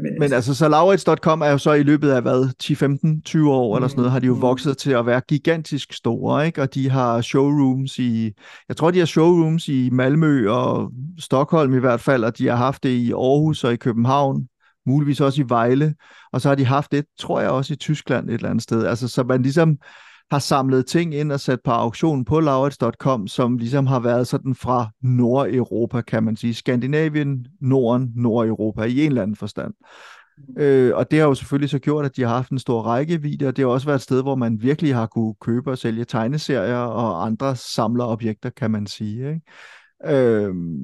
Men, men altså, så Laurits.com er jo så i løbet af hvad, 10, 15, 20 år mm, eller sådan noget, har de jo mm. vokset til at være gigantisk store, ikke? Og de har showrooms i, jeg tror, de har showrooms i Malmø og Stockholm i hvert fald, og de har haft det i Aarhus og i København, muligvis også i Vejle, og så har de haft det, tror jeg, også i Tyskland et eller andet sted. Altså, så man ligesom har samlet ting ind og sat på auktion på laurits.com, som ligesom har været sådan fra Nordeuropa, kan man sige. Skandinavien, Norden, Nordeuropa i en eller anden forstand. Mm. Øh, og det har jo selvfølgelig så gjort, at de har haft en stor rækkevidde, og det har også været et sted, hvor man virkelig har kunne købe og sælge tegneserier og andre samlerobjekter, kan man sige. Ikke? Øhm,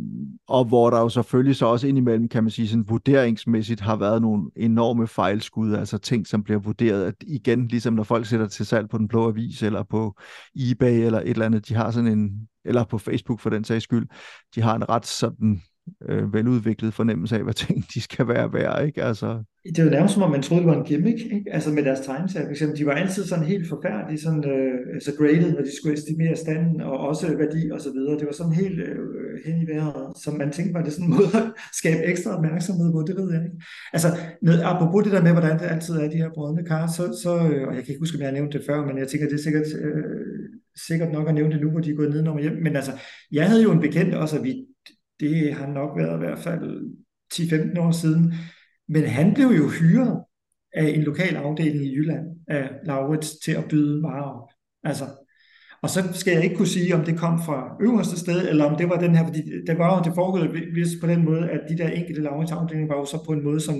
og hvor der jo selvfølgelig så også indimellem, kan man sige, sådan vurderingsmæssigt har været nogle enorme fejlskud, altså ting, som bliver vurderet, at igen, ligesom når folk sætter til salg på den blå avis, eller på eBay, eller et eller andet, de har sådan en, eller på Facebook for den sags skyld, de har en ret sådan øh, veludviklet fornemmelse af, hvad (laughs) ting de skal være værd, ikke? Altså, det er nærmest som om, man troede, det var en gimmick, ikke? Altså med deres tegneserier, for eksempel. De var altid sådan helt forfærdelige, sådan, øh, altså graded, når de skulle estimere standen, og også værdi og så videre. Det var sådan helt øh, hen i vejret, som man tænkte, var det sådan en måde at skabe ekstra opmærksomhed på, det ved jeg ikke. Altså, med, apropos det der med, hvordan det altid er, de her brødne kar, så, så øh, og jeg kan ikke huske, om jeg har nævnt det før, men jeg tænker, det er sikkert, øh, sikkert nok at nævne det nu, hvor de er gået ned og hjem. Men altså, jeg havde jo en bekendt også, at vi, det har nok været i hvert fald 10-15 år siden, men han blev jo hyret af en lokal afdeling i Jylland af Laurits til at byde varer op. Altså, og så skal jeg ikke kunne sige, om det kom fra øverste sted, eller om det var den her, fordi det var jo det foregået hvis på den måde, at de der enkelte Laurits afdelinger var jo så på en måde, som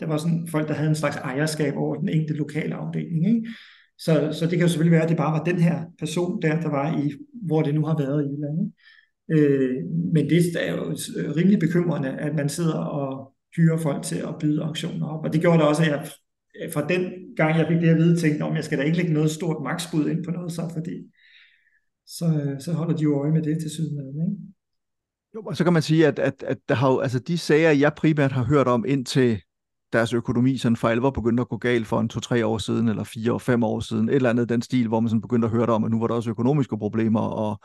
der var sådan folk, der havde en slags ejerskab over den enkelte lokale afdeling. Ikke? Så, så det kan jo selvfølgelig være, at det bare var den her person der, der var i, hvor det nu har været i Jylland. Ikke? Øh, men det er jo rimelig bekymrende, at man sidder og hyre folk til at byde auktioner op. Og det gjorde da også, at jeg fra den gang, jeg fik det at vide, tænkte om jeg skal da ikke lægge noget stort maksbud ind på noget så, fordi så, så holder de jo øje med det til sydenlandet, ikke? Jo, og så kan man sige, at, at, at der har jo, altså de sager, jeg primært har hørt om indtil deres økonomi sådan for alvor begyndte at gå galt for en to-tre år siden, eller fire og fem år siden, et eller andet den stil, hvor man sådan begyndte at høre om, at nu var der også økonomiske problemer, og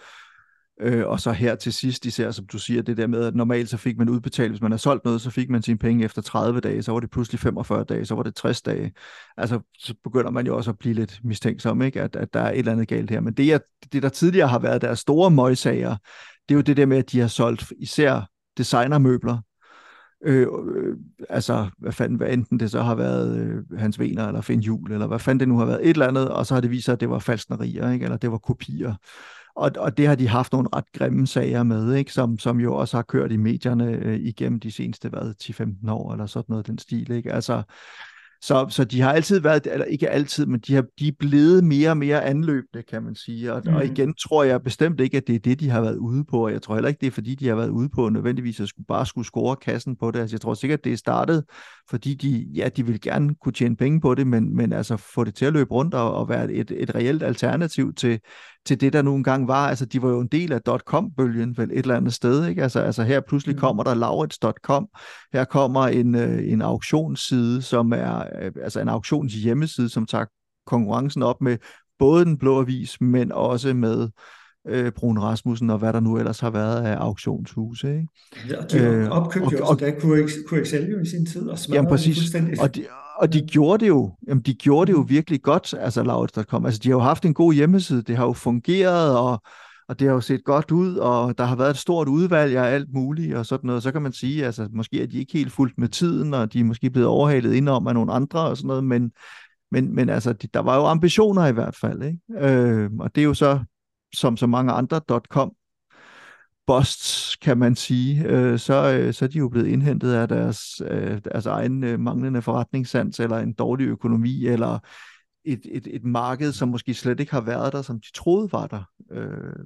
Øh, og så her til sidst, især som du siger, det der med, at normalt så fik man udbetalt, hvis man har solgt noget, så fik man sine penge efter 30 dage, så var det pludselig 45 dage, så var det 60 dage. Altså, så begynder man jo også at blive lidt mistænksom, ikke? At, at der er et eller andet galt her. Men det, det, der tidligere har været deres store møgsager, det er jo det der med, at de har solgt især designermøbler, Øh, øh, altså, hvad fanden, hvad enten det så har været øh, Hans Vener eller Finn Jul, eller hvad fanden det nu har været, et eller andet, og så har det vist sig, at det var falsknerier, ikke? eller det var kopier. Og, og det har de haft nogle ret grimme sager med, ikke? Som, som jo også har kørt i medierne øh, igennem de seneste 10-15 år, eller sådan noget den stil. Ikke? Altså, så, så de har altid været, eller ikke altid, men de, har, de er blevet mere og mere anløbende, kan man sige. Og, mm. og igen tror jeg bestemt ikke, at det er det, de har været ude på. Og jeg tror heller ikke, det er fordi, de har været ude på nødvendigvis at skulle, bare skulle score kassen på det. Altså, jeg tror sikkert, det er startet, fordi de, ja, de vil gerne kunne tjene penge på det, men, men altså få det til at løbe rundt og, og være et, et reelt alternativ til, til det, der nu engang var. Altså, de var jo en del af .com-bølgen vel et eller andet sted, ikke? Altså, altså her pludselig mm. kommer der Laurits.com, her kommer en, øh, en auktionsside, som er, øh, altså en auktions hjemmeside, som tager konkurrencen op med både den blå avis, men også med øh, Brun Rasmussen og hvad der nu ellers har været af auktionshuse. Ikke? Og de øh, opkøbte jo også da QXL jo i sin tid og jamen, præcis. fuldstændig. Og de, og de gjorde det jo, jamen, de gjorde det jo virkelig godt, altså Lauts.com. Altså, de har jo haft en god hjemmeside, det har jo fungeret, og, og det har jo set godt ud, og der har været et stort udvalg af alt muligt, og sådan noget. Så kan man sige, altså, måske er de ikke helt fuldt med tiden, og de er måske blevet overhalet indom af nogle andre, og sådan noget, men, men, men altså, de, der var jo ambitioner i hvert fald, ikke? Øh, og det er jo så, som så mange andre .com busts, kan man sige, øh, så, øh, så er de jo blevet indhentet af deres, øh, deres egen øh, manglende forretningssans, eller en dårlig økonomi, eller et, et, et marked, som måske slet ikke har været der, som de troede var der. Øh,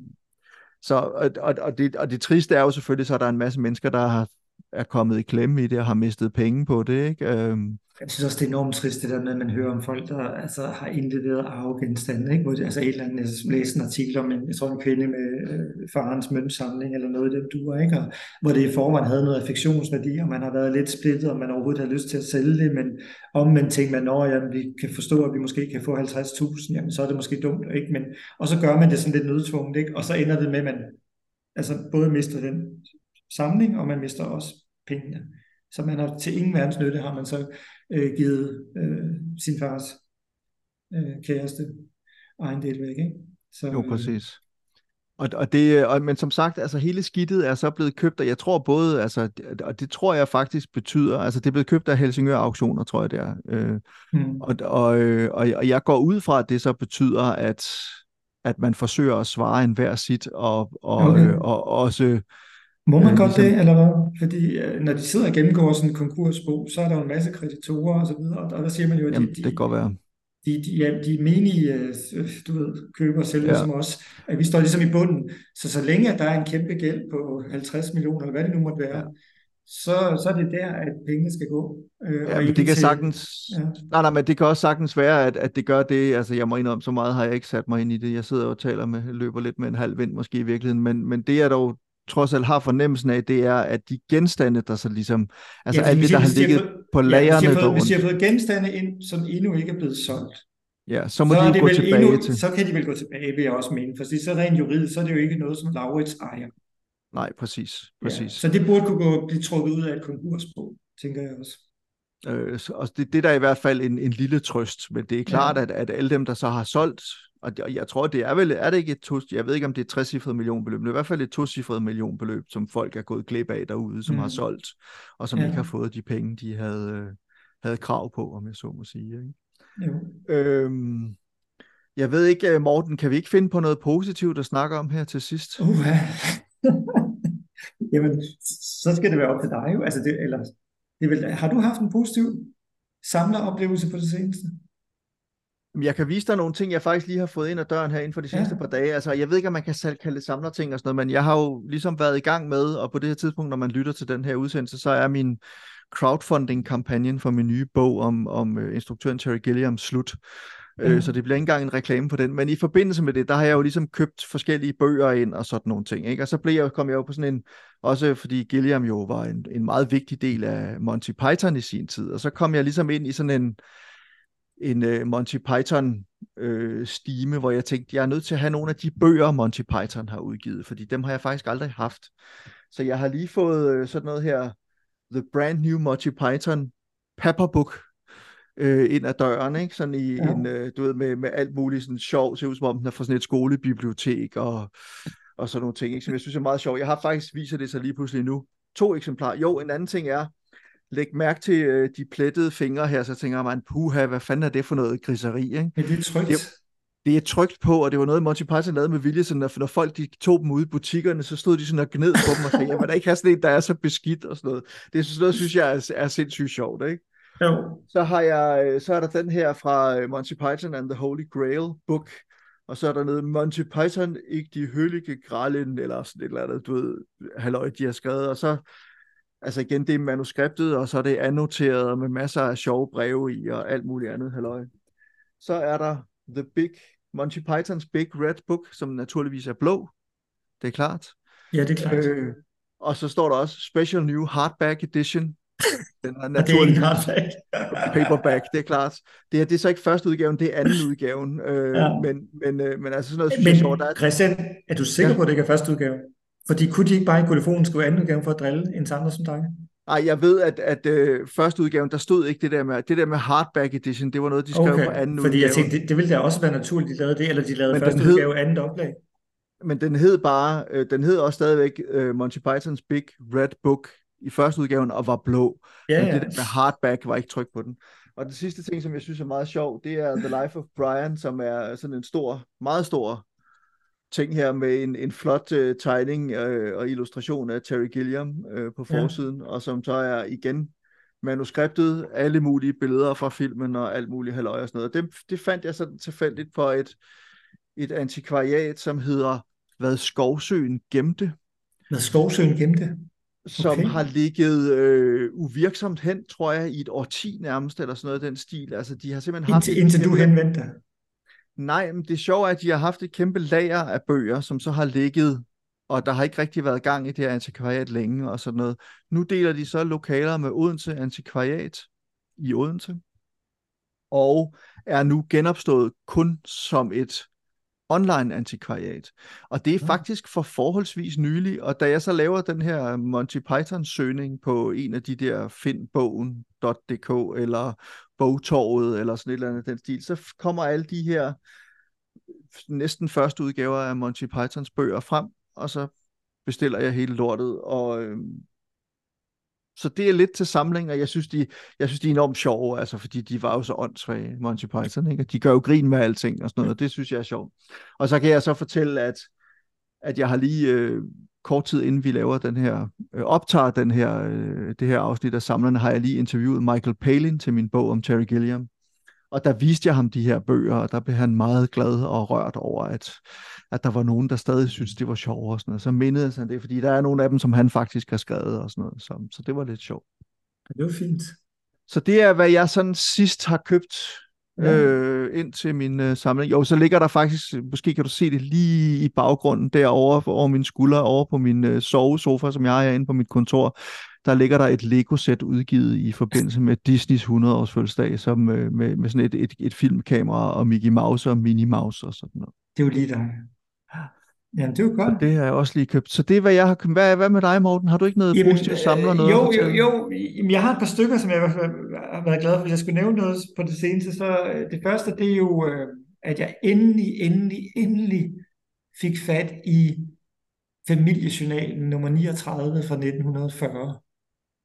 så, og, og, og, det, og det triste er jo selvfølgelig, så er der en masse mennesker, der har, er kommet i klemme i det, og har mistet penge på det, ikke? Øhm. jeg synes også, det er enormt trist, det der med, at man hører om folk, der altså, har indleveret arvegenstande. Ikke? Hvor altså et eller andet, jeg læste en artikel om en, jeg tror, en kvinde med øh, farens møntsamling, eller noget af det duer, ikke? Og, hvor det i forvejen havde noget affektionsværdi, og man har været lidt splittet, og man overhovedet har lyst til at sælge det, men om man tænker man, når jamen, vi kan forstå, at vi måske kan få 50.000, jamen så er det måske dumt, ikke? Men, og så gør man det sådan lidt nødtvunget, ikke? og så ender det med, at man altså, både mister den samling, og man mister også pengene. Så man har til ingen verdens nytte har man så øh, givet øh, sin fars øh, kæreste del væk. Ikke? Så, jo, øh, præcis. Og, og det, og, men som sagt, altså hele skidtet er så blevet købt, og jeg tror både, altså, og det tror jeg faktisk betyder, altså det er blevet købt af Helsingør Auktioner, tror jeg det er. Øh, mm. og, og, øh, og, og jeg går ud fra, at det så betyder, at, at man forsøger at svare en hver sit, og, og, okay. øh, og også må man øh, godt ligesom... det, eller hvad? Fordi øh, når de sidder og gennemgår sådan en konkursbog, så er der jo en masse kreditorer og så videre, og der siger man jo, at Jamen, de, de, det kan godt være. De, de, ja, de menige, øh, du ved, køber selv ja. som os, at vi står ligesom i bunden. Så så længe at der er en kæmpe gæld på 50 millioner, eller hvad det nu måtte være, ja. så, så er det der, at pengene skal gå. Øh, ja, og men det kan til, sagtens... Ja. Nej, nej, men det kan også sagtens være, at, at det gør det. Altså, jeg må indrømme, så meget har jeg ikke sat mig ind i det. Jeg sidder og taler med, løber lidt med en halv vind måske i virkeligheden, men, men det er dog trods alt har fornemmelsen af, det er, at de genstande, der så ligesom, altså ja, alt det, der har ligget fået, på lagerne. Ja, hvis, fået, hvis de har fået genstande ind, som endnu ikke er blevet solgt, Ja, så må så de gå tilbage endnu, til. Så kan de vel gå tilbage, vil jeg også mene. For så rent juridisk, så er det jo ikke noget, som Laurits ejer. Nej, præcis. præcis. Ja, så det burde kunne gå, blive trukket ud af et konkursbog, tænker jeg også. Øh, og det, det der er i hvert fald en, en lille trøst, men det er klart, ja. at, at alle dem, der så har solgt og jeg tror, det er vel, er det ikke et to, jeg ved ikke, om det er et trecifret millionbeløb, men det er i hvert fald et tocifret millionbeløb, som folk er gået glip af derude, som mm. har solgt, og som ja. ikke har fået de penge, de havde, havde krav på, om jeg så må sige. Ikke? Jo. Øhm, jeg ved ikke, Morten, kan vi ikke finde på noget positivt at snakke om her til sidst? Uh, (laughs) Jamen, så skal det være op til dig jo. Altså det, eller, det vil, har du haft en positiv samleroplevelse på det seneste? Jeg kan vise dig nogle ting, jeg faktisk lige har fået ind ad døren her inden for de ja. par dage. Altså, jeg ved ikke, om man kan kalde det samlerting og sådan noget, men jeg har jo ligesom været i gang med, og på det her tidspunkt, når man lytter til den her udsendelse, så er min crowdfunding-kampagne for min nye bog om, om uh, instruktøren Terry Gilliam slut. Øh, ja. så det bliver ikke engang en reklame på den. Men i forbindelse med det, der har jeg jo ligesom købt forskellige bøger ind og sådan nogle ting. Ikke? Og så blev jeg, kom jeg jo på sådan en, også fordi Gilliam jo var en, en meget vigtig del af Monty Python i sin tid. Og så kom jeg ligesom ind i sådan en, en uh, Monty Python øh, stime, hvor jeg tænkte, jeg er nødt til at have nogle af de bøger, Monty Python har udgivet, fordi dem har jeg faktisk aldrig haft. Så jeg har lige fået øh, sådan noget her, The Brand New Monty Python Pepperbook øh, ind ad døren, ikke? Sådan i ja. en, øh, du ved, med, med alt muligt sådan sjov, ser ud som om den er fra sådan et skolebibliotek og, og sådan nogle ting, ikke? som jeg synes er meget sjovt. Jeg har faktisk viser det så lige pludselig nu. To eksemplarer. Jo, en anden ting er, læg mærke til øh, de plettede fingre her, så tænker man, puha, hvad fanden er det for noget griseri, ikke? Men det er trygt. Det, det er trygt på, og det var noget, Monty Python lavede med vilje, sådan at når folk de tog dem ud i butikkerne, så stod de sådan og gned på dem og sagde, jeg vil da ikke have sådan en, der er så beskidt og sådan noget. Det sådan noget, synes jeg er, er sindssygt sjovt, ikke? Jo. Så, har jeg, øh, så er der den her fra øh, Monty Python and the Holy Grail book, og så er der noget Monty Python, ikke de høllige grællen, eller sådan et eller andet, du ved, halløj, de har skrevet, og så altså igen, det er manuskriptet, og så er det annoteret med masser af sjove breve i, og alt muligt andet, halløj. Så er der The Big, Monty Pythons Big Red Book, som naturligvis er blå, det er klart. Ja, det er klart. Øh, og så står der også Special New Hardback Edition, Den er (laughs) naturligvis hardback. (laughs) paperback, det er klart. Det, er, det er så ikke første udgaven, det er anden udgaven. Øh, Ja. men, men, øh, men altså sådan noget er sjovt. Der Men er, Christian, er du sikker Ja. på, at det ikke er første udgave? Fordi kunne de ikke bare i telefonen skrive anden udgave for at drille en samler som dig? ej, jeg ved, at, at øh, første udgaven, der stod ikke det der med, det der med hardback edition, det var noget, de skrev på anden fordi udgave. jeg tænkte, det, det ville da også være naturligt, de lavede det, eller de lavede Men første hed- udgave andet oplag. Men den hed bare, øh, den hed også stadigvæk øh, Monty Python's Big Red Book i første udgaven og var blå. Ja, Men ja. det der med hardback var ikke tryk på den. Og den sidste ting, som jeg synes er meget sjov, det er The Life of Brian, som er sådan en stor, meget stor ting her med en, en flot øh, tegning øh, og illustration af Terry Gilliam øh, på Ja. forsiden, og som så er igen manuskriptet, alle mulige billeder fra filmen og alt muligt halløj og sådan noget. Det, det fandt jeg sådan tilfældigt på et, et antikvariat, som hedder Hvad Skovsøen gemte, Med Skovsøen gemte. som Okay. har ligget øh, uvirksomt hen, tror jeg, i et årti nærmest, eller sådan noget af den stil. Altså, de har simpelthen haft... Indtil, indtil du henvendte dig. Nej, men det sjove er, at de har haft et kæmpe lager af bøger, som så har ligget, og der har ikke rigtig været gang i det her antikvariat længe og sådan noget. Nu deler de så lokaler med Odense Antikvariat i Odense, og er nu genopstået kun som et online antikvariat. Og det er Ja. faktisk for forholdsvis nylig, og da jeg så laver den her Monty Python søgning på en af de der findbogen.dk eller bogtorvet eller sådan et eller andet den stil, så kommer alle de her næsten første udgaver af Monty Pythons bøger frem, og så bestiller jeg hele lortet, og øhm, så det er lidt til samling, og jeg synes, de, jeg synes, de er enormt sjove, altså, fordi de var jo så åndssvage, Monty Python, ikke? Og de gør jo grin med alting og sådan noget, og det synes jeg er sjovt. Og så kan jeg så fortælle, at, at jeg har lige øh, kort tid inden vi laver den her, øh, optager den her, øh, det her afsnit af samlerne, har jeg lige interviewet Michael Palin til min bog om Terry Gilliam. Og der viste jeg ham de her bøger, og der blev han meget glad og rørt over, at, at der var nogen, der stadig syntes, det var sjovt og sådan noget. Så mindede han det, fordi der er nogle af dem, som han faktisk har skrevet og sådan noget. Så, så det var lidt sjovt. Det var fint. Så det er, hvad jeg sådan sidst har købt Ja. øh, ind til min øh, samling. Jo, så ligger der faktisk, måske kan du se det lige i baggrunden derovre over min skulder, over på min øh, sovesofa, som jeg har herinde på mit kontor. Der ligger der et Lego-sæt udgivet i forbindelse med Disneys 100-års fødselsdag, som, øh, med, med sådan et, et, et filmkamera og Mickey Mouse og Minnie Mouse og sådan noget. Det er jo lige dig. Jamen, det er jo godt. Det har jeg også lige købt. Så det er, hvad jeg har købt. Hvad, hvad med dig, Morten? Har du ikke noget Jamen, positivt samler? øh, Noget jo, jo, jo. Jamen, jeg har et par stykker, som jeg har været glad for. Hvis jeg skulle nævne noget på det seneste, så øh, det første, det er jo, øh, at jeg endelig, endelig, endelig fik fat i familiejournalen nummer 39 fra 1940.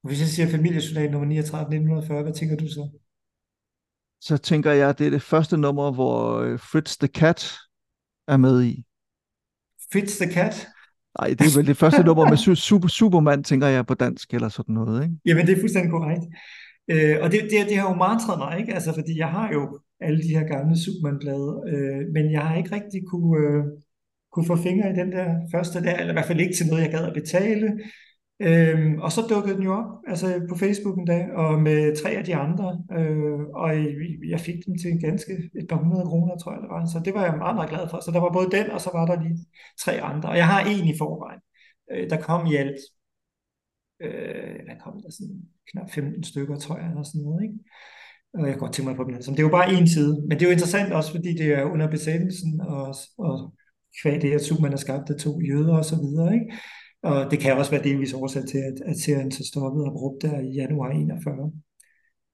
Og hvis jeg siger familiejournal nummer 39 fra 1940, hvad tænker du så? Så tænker jeg, at det er det første nummer, hvor Fritz the Cat er med i. Fritz the Cat? Nej, det er vel det første (laughs) nummer med su- super, Superman, tænker jeg på dansk eller sådan noget, ikke? Jamen, det er fuldstændig korrekt. Øh, og det, det, det har jo mantret mig, ikke? Altså, fordi jeg har jo alle de her gamle Superman-blade, øh, men jeg har ikke rigtig kunne, øh, kunne få fingre i den der første der, eller i hvert fald ikke til noget, jeg gad at betale. Øhm, og så dukkede den jo op, altså på Facebook en dag, og med tre af de andre, øh, og jeg fik dem til ganske et par hundrede kroner, tror jeg det var. Så det var jeg meget, meget glad for. Så der var både den, og så var der lige tre andre. Og jeg har en i forvejen. Øh, der kom i alt øh, der kom der, sådan knap 15 stykker, tror jeg, eller sådan noget, ikke? Og jeg kan godt tænke mig på den alle. Det er jo bare en side, men det er jo interessant også, fordi det er under besættelsen, og, og kvæg det, her man har skabt af to jøder og så videre, ikke? Og det kan også være delvis årsag til, at, at serien så stoppede og brugt der i januar 41.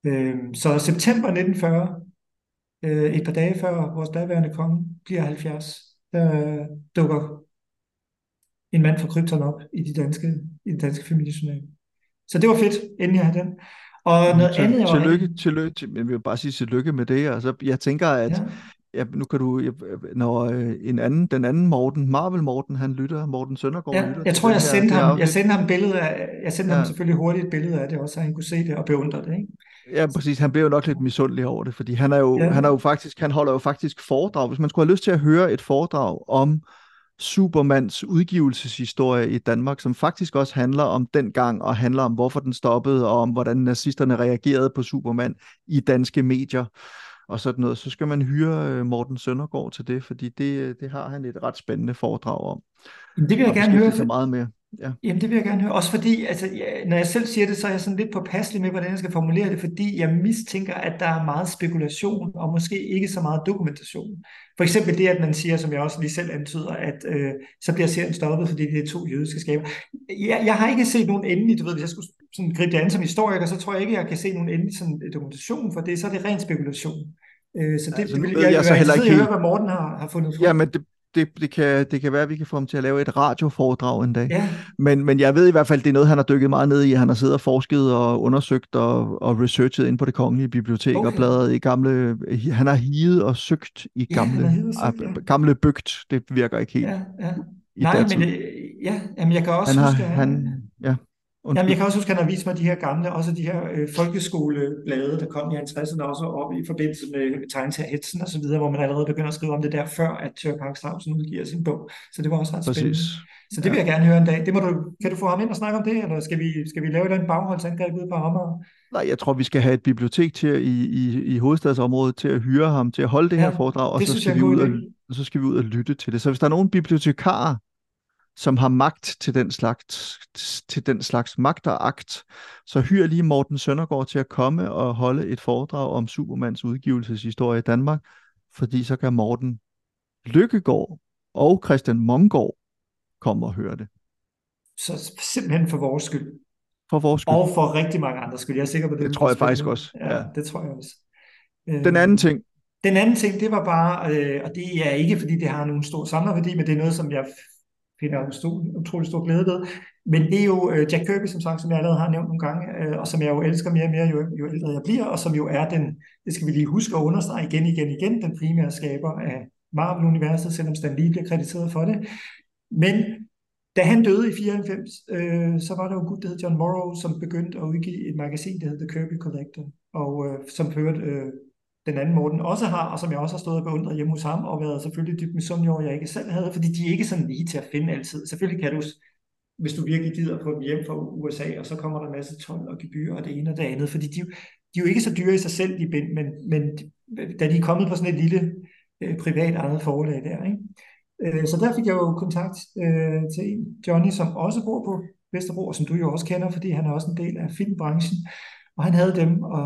Øhm, så september 1940, øh, et par dage før vores daværende konge bliver 70, der dukker en mand fra Krypton op i de danske, i den danske familiejournal. Så det var fedt, endelig at have den. Og noget Til- andet, jeg var tillykke, tillykke, til, men jeg vil bare sige tillykke med det. Altså, jeg tænker, at Ja. Ja, nu kan du, jeg, når øh, en anden, den anden Morten, Marvel Morten, han lytter, Morten Søndergaard Ja, lytter jeg tror, jeg sendte her ham, jeg sendte ham billede af, jeg sendte Ja. ham selvfølgelig hurtigt et billede af det også, så han kunne se det og beundre det, ikke? Ja, præcis. Han blev jo nok lidt misundelig over det, fordi han er jo, Ja. han er jo faktisk, han holder jo faktisk foredrag. Hvis man skulle have lyst til at høre et foredrag om Supermans udgivelseshistorie i Danmark, som faktisk også handler om den gang, og handler om, hvorfor den stoppede, og om, hvordan nazisterne reagerede på Superman i danske medier, og sådan noget, så skal man hyre øh, Morten Søndergaard til det, fordi det, øh, det har han et ret spændende foredrag om. Det vil jeg og gerne høre, sig meget med. Ja. Jamen det vil jeg gerne høre. Også fordi, altså, ja, når jeg selv siger det, så er jeg sådan lidt påpasselig med, hvordan jeg skal formulere det, fordi jeg mistænker, at der er meget spekulation, og måske ikke så meget dokumentation. For eksempel det, at man siger, som jeg også lige selv antyder, at øh, så bliver serien stoppet, fordi det er to jødiske skaber. Jeg, jeg har ikke set nogen endelig, du ved, hvis jeg skulle sådan gribe det an som historiker, så tror jeg ikke, jeg kan se nogen endelig sådan, dokumentation for det, så er det ren spekulation. Øh, så det, Altså, det vil jeg, jeg jeg, så jeg, heller jeg, ikke jeg helt- høre, hvad Morten har, har fundet frem. Ja, men det, det, det, kan, det kan være, at vi kan få ham til at lave et radioforedrag en dag. ja. Men, men jeg ved i hvert fald, det er noget, han har dykket meget ned i. Han har siddet og forsket og undersøgt og, og researchet ind på det kongelige bibliotek okay. og bladret i gamle... Han har higet og søgt i Ja, gamle, og søgt, ja. ah, gamle bøgt. Det virker ikke helt Ja, ja. Nej, men øh, ja, jamen jeg kan også Han har... huske, at Han, ja, undskyld. Jamen, jeg kan også huske, at han har vist mig de her gamle, også de her øh, folkeskoleblade, der kom i 50'erne, også op i forbindelse med tegneseriehetsen og så videre, hvor man allerede begynder at skrive om det der, før at Tør Park Strausen udgiver sin bog. Så det var også ret spændende. Præcis. Så det vil jeg gerne høre en dag. Det må du, kan du få ham ind og snakke om det, eller skal vi, skal vi lave et eller andet bagholdsangreb ude på Amager? Nej, jeg tror, vi skal have et bibliotek til i, i, i hovedstadsområdet til at hyre ham til at holde det her Ja, foredrag, og det så skal, vi ud og, og så skal vi ud og lytte til det. Så hvis der er nogen bibliotekarer, som har magt til den slags, til den slags magt og akt, så hyr lige Morten Søndergaard til at komme og holde et foredrag om Supermans udgivelseshistorie i Danmark, fordi så kan Morten Lykkegaard og Christian Mongård komme og høre det. Så simpelthen for vores skyld. For vores skyld. Og for rigtig mange andre skyld. Jeg er sikker på, det Det tror jeg faktisk også, Ja, ja. det tror jeg også. Den anden ting, Den anden ting, det var bare, øh, og det er ikke, fordi det har nogen stor samlerværdi, men det er noget, som jeg finder utrolig stor glæde ved. Men det er jo øh, Jack Kirby, som sagt, som jeg allerede har nævnt nogle gange, øh, og som jeg jo elsker mere og mere, jo, jo ældre jeg bliver, og som jo er den, det skal vi lige huske at understrege igen, igen, igen, den primære skaber af Marvel-universet, selvom Stan Lee bliver krediteret for det. Men da han døde i 94, øh, så var der jo en gut, der hed John Morrow, som begyndte at udgive et magasin, der hed The Kirby Collector, og øh, som førte øh, den anden Morten også har, og som jeg også har stået og beundret hjemme hos ham, og været selvfølgelig dybt misundelig over, jeg ikke selv havde, fordi de er ikke sådan lige til at finde altid. Selvfølgelig kan du, hvis du virkelig gider på dem hjem fra USA, og så kommer der en masse told og gebyr og det ene og det andet, fordi de, de er jo ikke så dyre i sig selv, de bind, men, men da de er kommet på sådan et lille øh, privat eget forlag der, ikke? Øh, så der fik jeg jo kontakt øh, til en, Johnny, som også bor på Vesterbro, og som du jo også kender, fordi han er også en del af filmbranchen, og han havde dem, og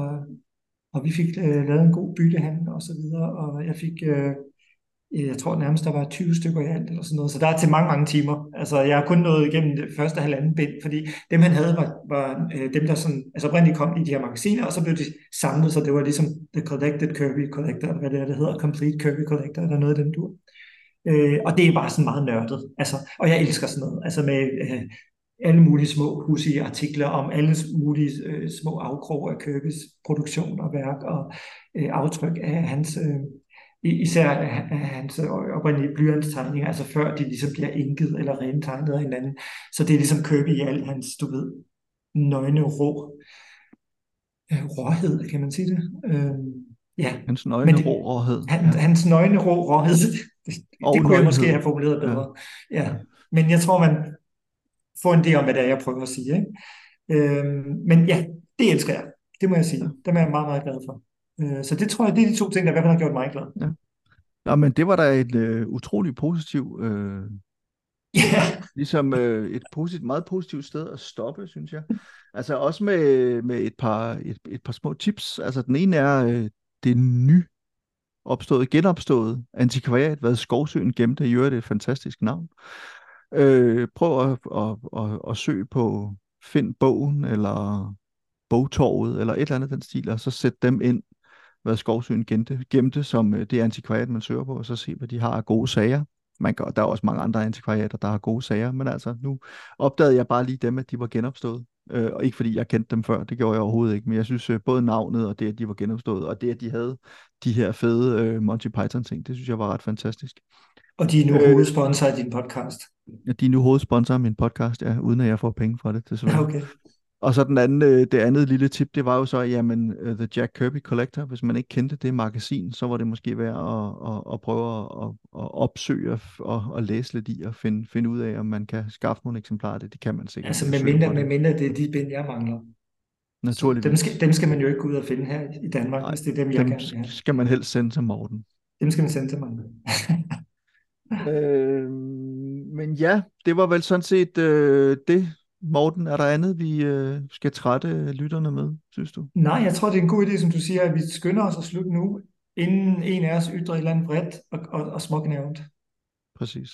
og vi fik øh, lavet en god byttehandel og så videre, og jeg fik, øh, øh jeg tror nærmest, der var 20 stykker i alt, eller sådan noget, så der er til mange, mange timer. Altså, jeg har kun nået igennem det første halvanden bind, fordi dem, han havde, var, var øh, dem, der sådan, altså oprindeligt kom i de her magasiner, og så blev de samlet, så det var ligesom The Collected Kirby Collector, eller hvad det er, det hedder, Complete Kirby Collector, eller noget af den dur. Øh, og det er bare sådan meget nørdet, altså, og jeg elsker sådan noget, altså med øh, alle mulige små pudsige artikler om alle mulige øh, små afkrog af Kirkys produktion og værk og øh, aftryk af hans, øh, især af, hans oprindelige blyantstegninger, altså før de ligesom bliver inket eller rentegnet af hinanden. Så det er ligesom Kirby i al hans, du ved, nøgne rå, øh, råhed, kan man sige det? Øh, ja, hans nøgne det- råhed. han, hans nøgne rå råhed, det, det kunne jeg måske have formuleret bedre. Ja. ja, men jeg tror, man får en idé om, hvad det er, jeg prøver at sige. Ikke? Øhm, men ja, det elsker jeg. Det må jeg sige. Dem er jeg meget, meget glad for. Øh, så det tror jeg, det er de to ting, der i hvert fald har gjort mig glad. Nå, men det var da et øh, utroligt positiv, øh, Ja, ligesom øh, et positivt, meget positivt sted at stoppe, synes jeg. Altså også med, med et, par, et, et par små tips. Altså den ene er øh, det ny opstået, genopstået antikvariat, hvad Skovsøen gemte, i øvrigt et fantastisk navn. Øh, prøv at, at, at, at søge på Find bogen, eller Bogtorvet, eller et eller andet den stil, og så sæt dem ind, hvad Skovsøen gemte, gemte som øh, det antikvariat, man søger på, og så se, hvad de har af gode sager. Man gør, der er også mange andre antikvariater, der har gode sager, men altså nu opdagede jeg bare lige dem, at de var genopstået. Øh, og ikke fordi jeg kendte dem før, det gjorde jeg overhovedet ikke, men jeg synes øh, både navnet og det, at de var genopstået, og det, at de havde de her fede øh, Monty Python ting, det synes jeg var ret fantastisk og de er nu Øh, hovedsponsor af din podcast. Ja, de er nu hovedsponsor af min podcast, ja, uden at jeg får penge for det, desværre. Okay. Og så den anden, øh, det andet lille tip, det var jo så, jamen, uh, The Jack Kirby Collector, hvis man ikke kendte det magasin, så var det måske værd at, at, at prøve at, at opsøge og, og, og læse lidt i og finde, finde ud af, om man kan skaffe nogle eksemplarer af det. Det kan man sikkert. Altså at med mindre, med mindre det er de bind, jeg mangler. Så Naturligvis. dem skal, dem skal man jo ikke gå ud og finde her i Danmark, Nej, hvis det er dem, jeg Dem gerne vil have. skal man helst sende til Morten. Dem skal man sende til mig. (laughs) (laughs) øh, men ja, det var vel sådan set øh, det. Morten, er der andet, vi øh, skal trætte lytterne med, synes du? Nej, jeg tror, det er en god idé, som du siger, at vi skynder os at slutte nu, inden en af os ytrer et eller andet bredt og, og, og småknævnt. Præcis.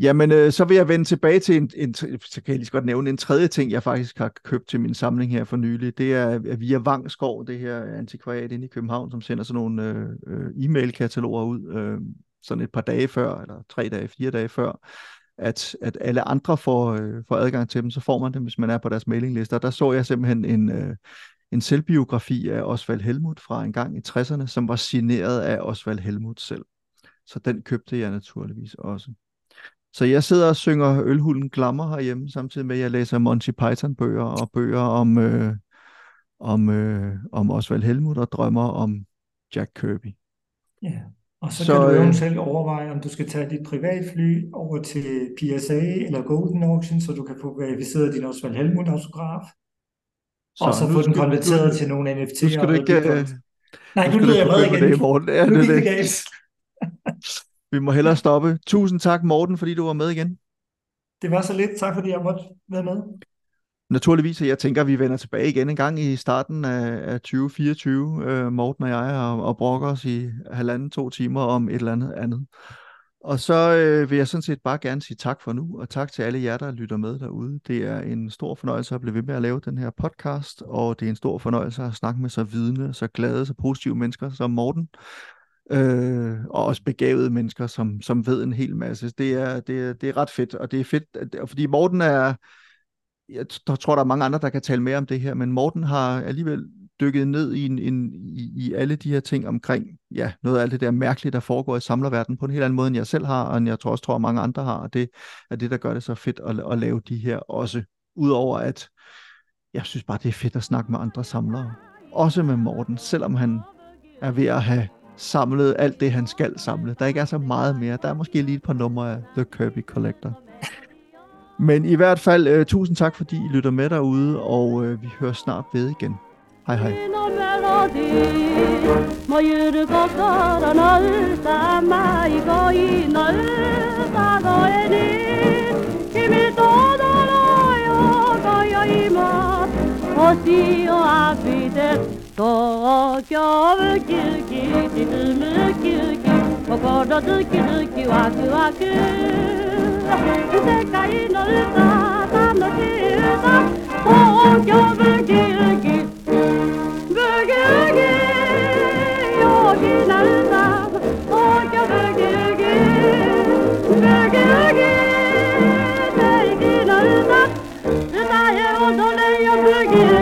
Jamen, øh, så vil jeg vende tilbage til en, en, så kan jeg lige godt nævne en tredje ting, jeg faktisk har købt til min samling her for nylig. Det er via Vangskov, det her antikvariat inde i København, som sender sådan nogle øh, øh, e-mail-kataloger ud, øh, sådan et par dage før, eller tre dage, fire dage før, at, at alle andre får, øh, får adgang til dem, så får man dem, hvis man er på deres mailingliste. Og der så jeg simpelthen en, øh, en selvbiografi af Osvald Helmut fra en gang i 60'erne, som var signeret af Osvald Helmut selv. Så den købte jeg naturligvis også. Så jeg sidder og synger Ølhulen Glammer herhjemme, samtidig med at jeg læser Monty Python-bøger og bøger om, øh, om, øh, om Osvald Helmut og drømmer om Jack Kirby. Ja, og så, så kan du øh, eventuelt overveje, om du skal tage dit privatfly over til PSA eller Golden Auction, så du kan få verificeret din Osvald Helmut-autograf. Så, og så få den konverteret du, til nogle NFT'er. Nu skal du ikke... Uh, Nej, nu, nu lyder jeg vred igen. Det, Morten. Ja, nu det, det det. Vi må hellere stoppe. Tusind tak, Morten, fordi du var med igen. Det var så lidt. Tak, fordi jeg måtte være med. Naturligvis, at jeg tænker, at vi vender tilbage igen en gang i starten af, af 2024, øh, Morten og jeg, og, og brokker os i halvanden, to timer om et eller andet andet. Og så øh, vil jeg sådan set bare gerne sige tak for nu, og tak til alle jer, der lytter med derude. Det er en stor fornøjelse at blive ved med at lave den her podcast, og det er en stor fornøjelse at snakke med så vidne, så glade, så positive mennesker som Morten øh, og også begavede mennesker, som, som ved en hel masse. Det er, det, er, det er ret fedt, og det er fedt, fordi Morten er, jeg tror, der er mange andre, der kan tale mere om det her, men Morten har alligevel dykket ned i, en, en, i, i alle de her ting omkring, ja, noget af alt det der mærkelige, der foregår i samlerverdenen på en helt anden måde, end jeg selv har, og end jeg tror også, tror, mange andre har, og det er det, der gør det så fedt at, at lave de her også. Udover at jeg synes bare, det er fedt at snakke med andre samlere. Også med Morten, selvom han er ved at have samlet alt det, han skal samle. Der ikke er så meget mere. Der er måske lige et par numre af The Kirby Collector. Men i hvert fald, øh, tusind tak, fordi I lytter med derude, og øh, vi hører snart ved igen. Hej hej. Må 心ズキズキワクワク世界の歌楽しい歌東京ブキウキブギウギ陽気な歌東京ブキウキブギウギ正義の歌歌え踊れよブギウギ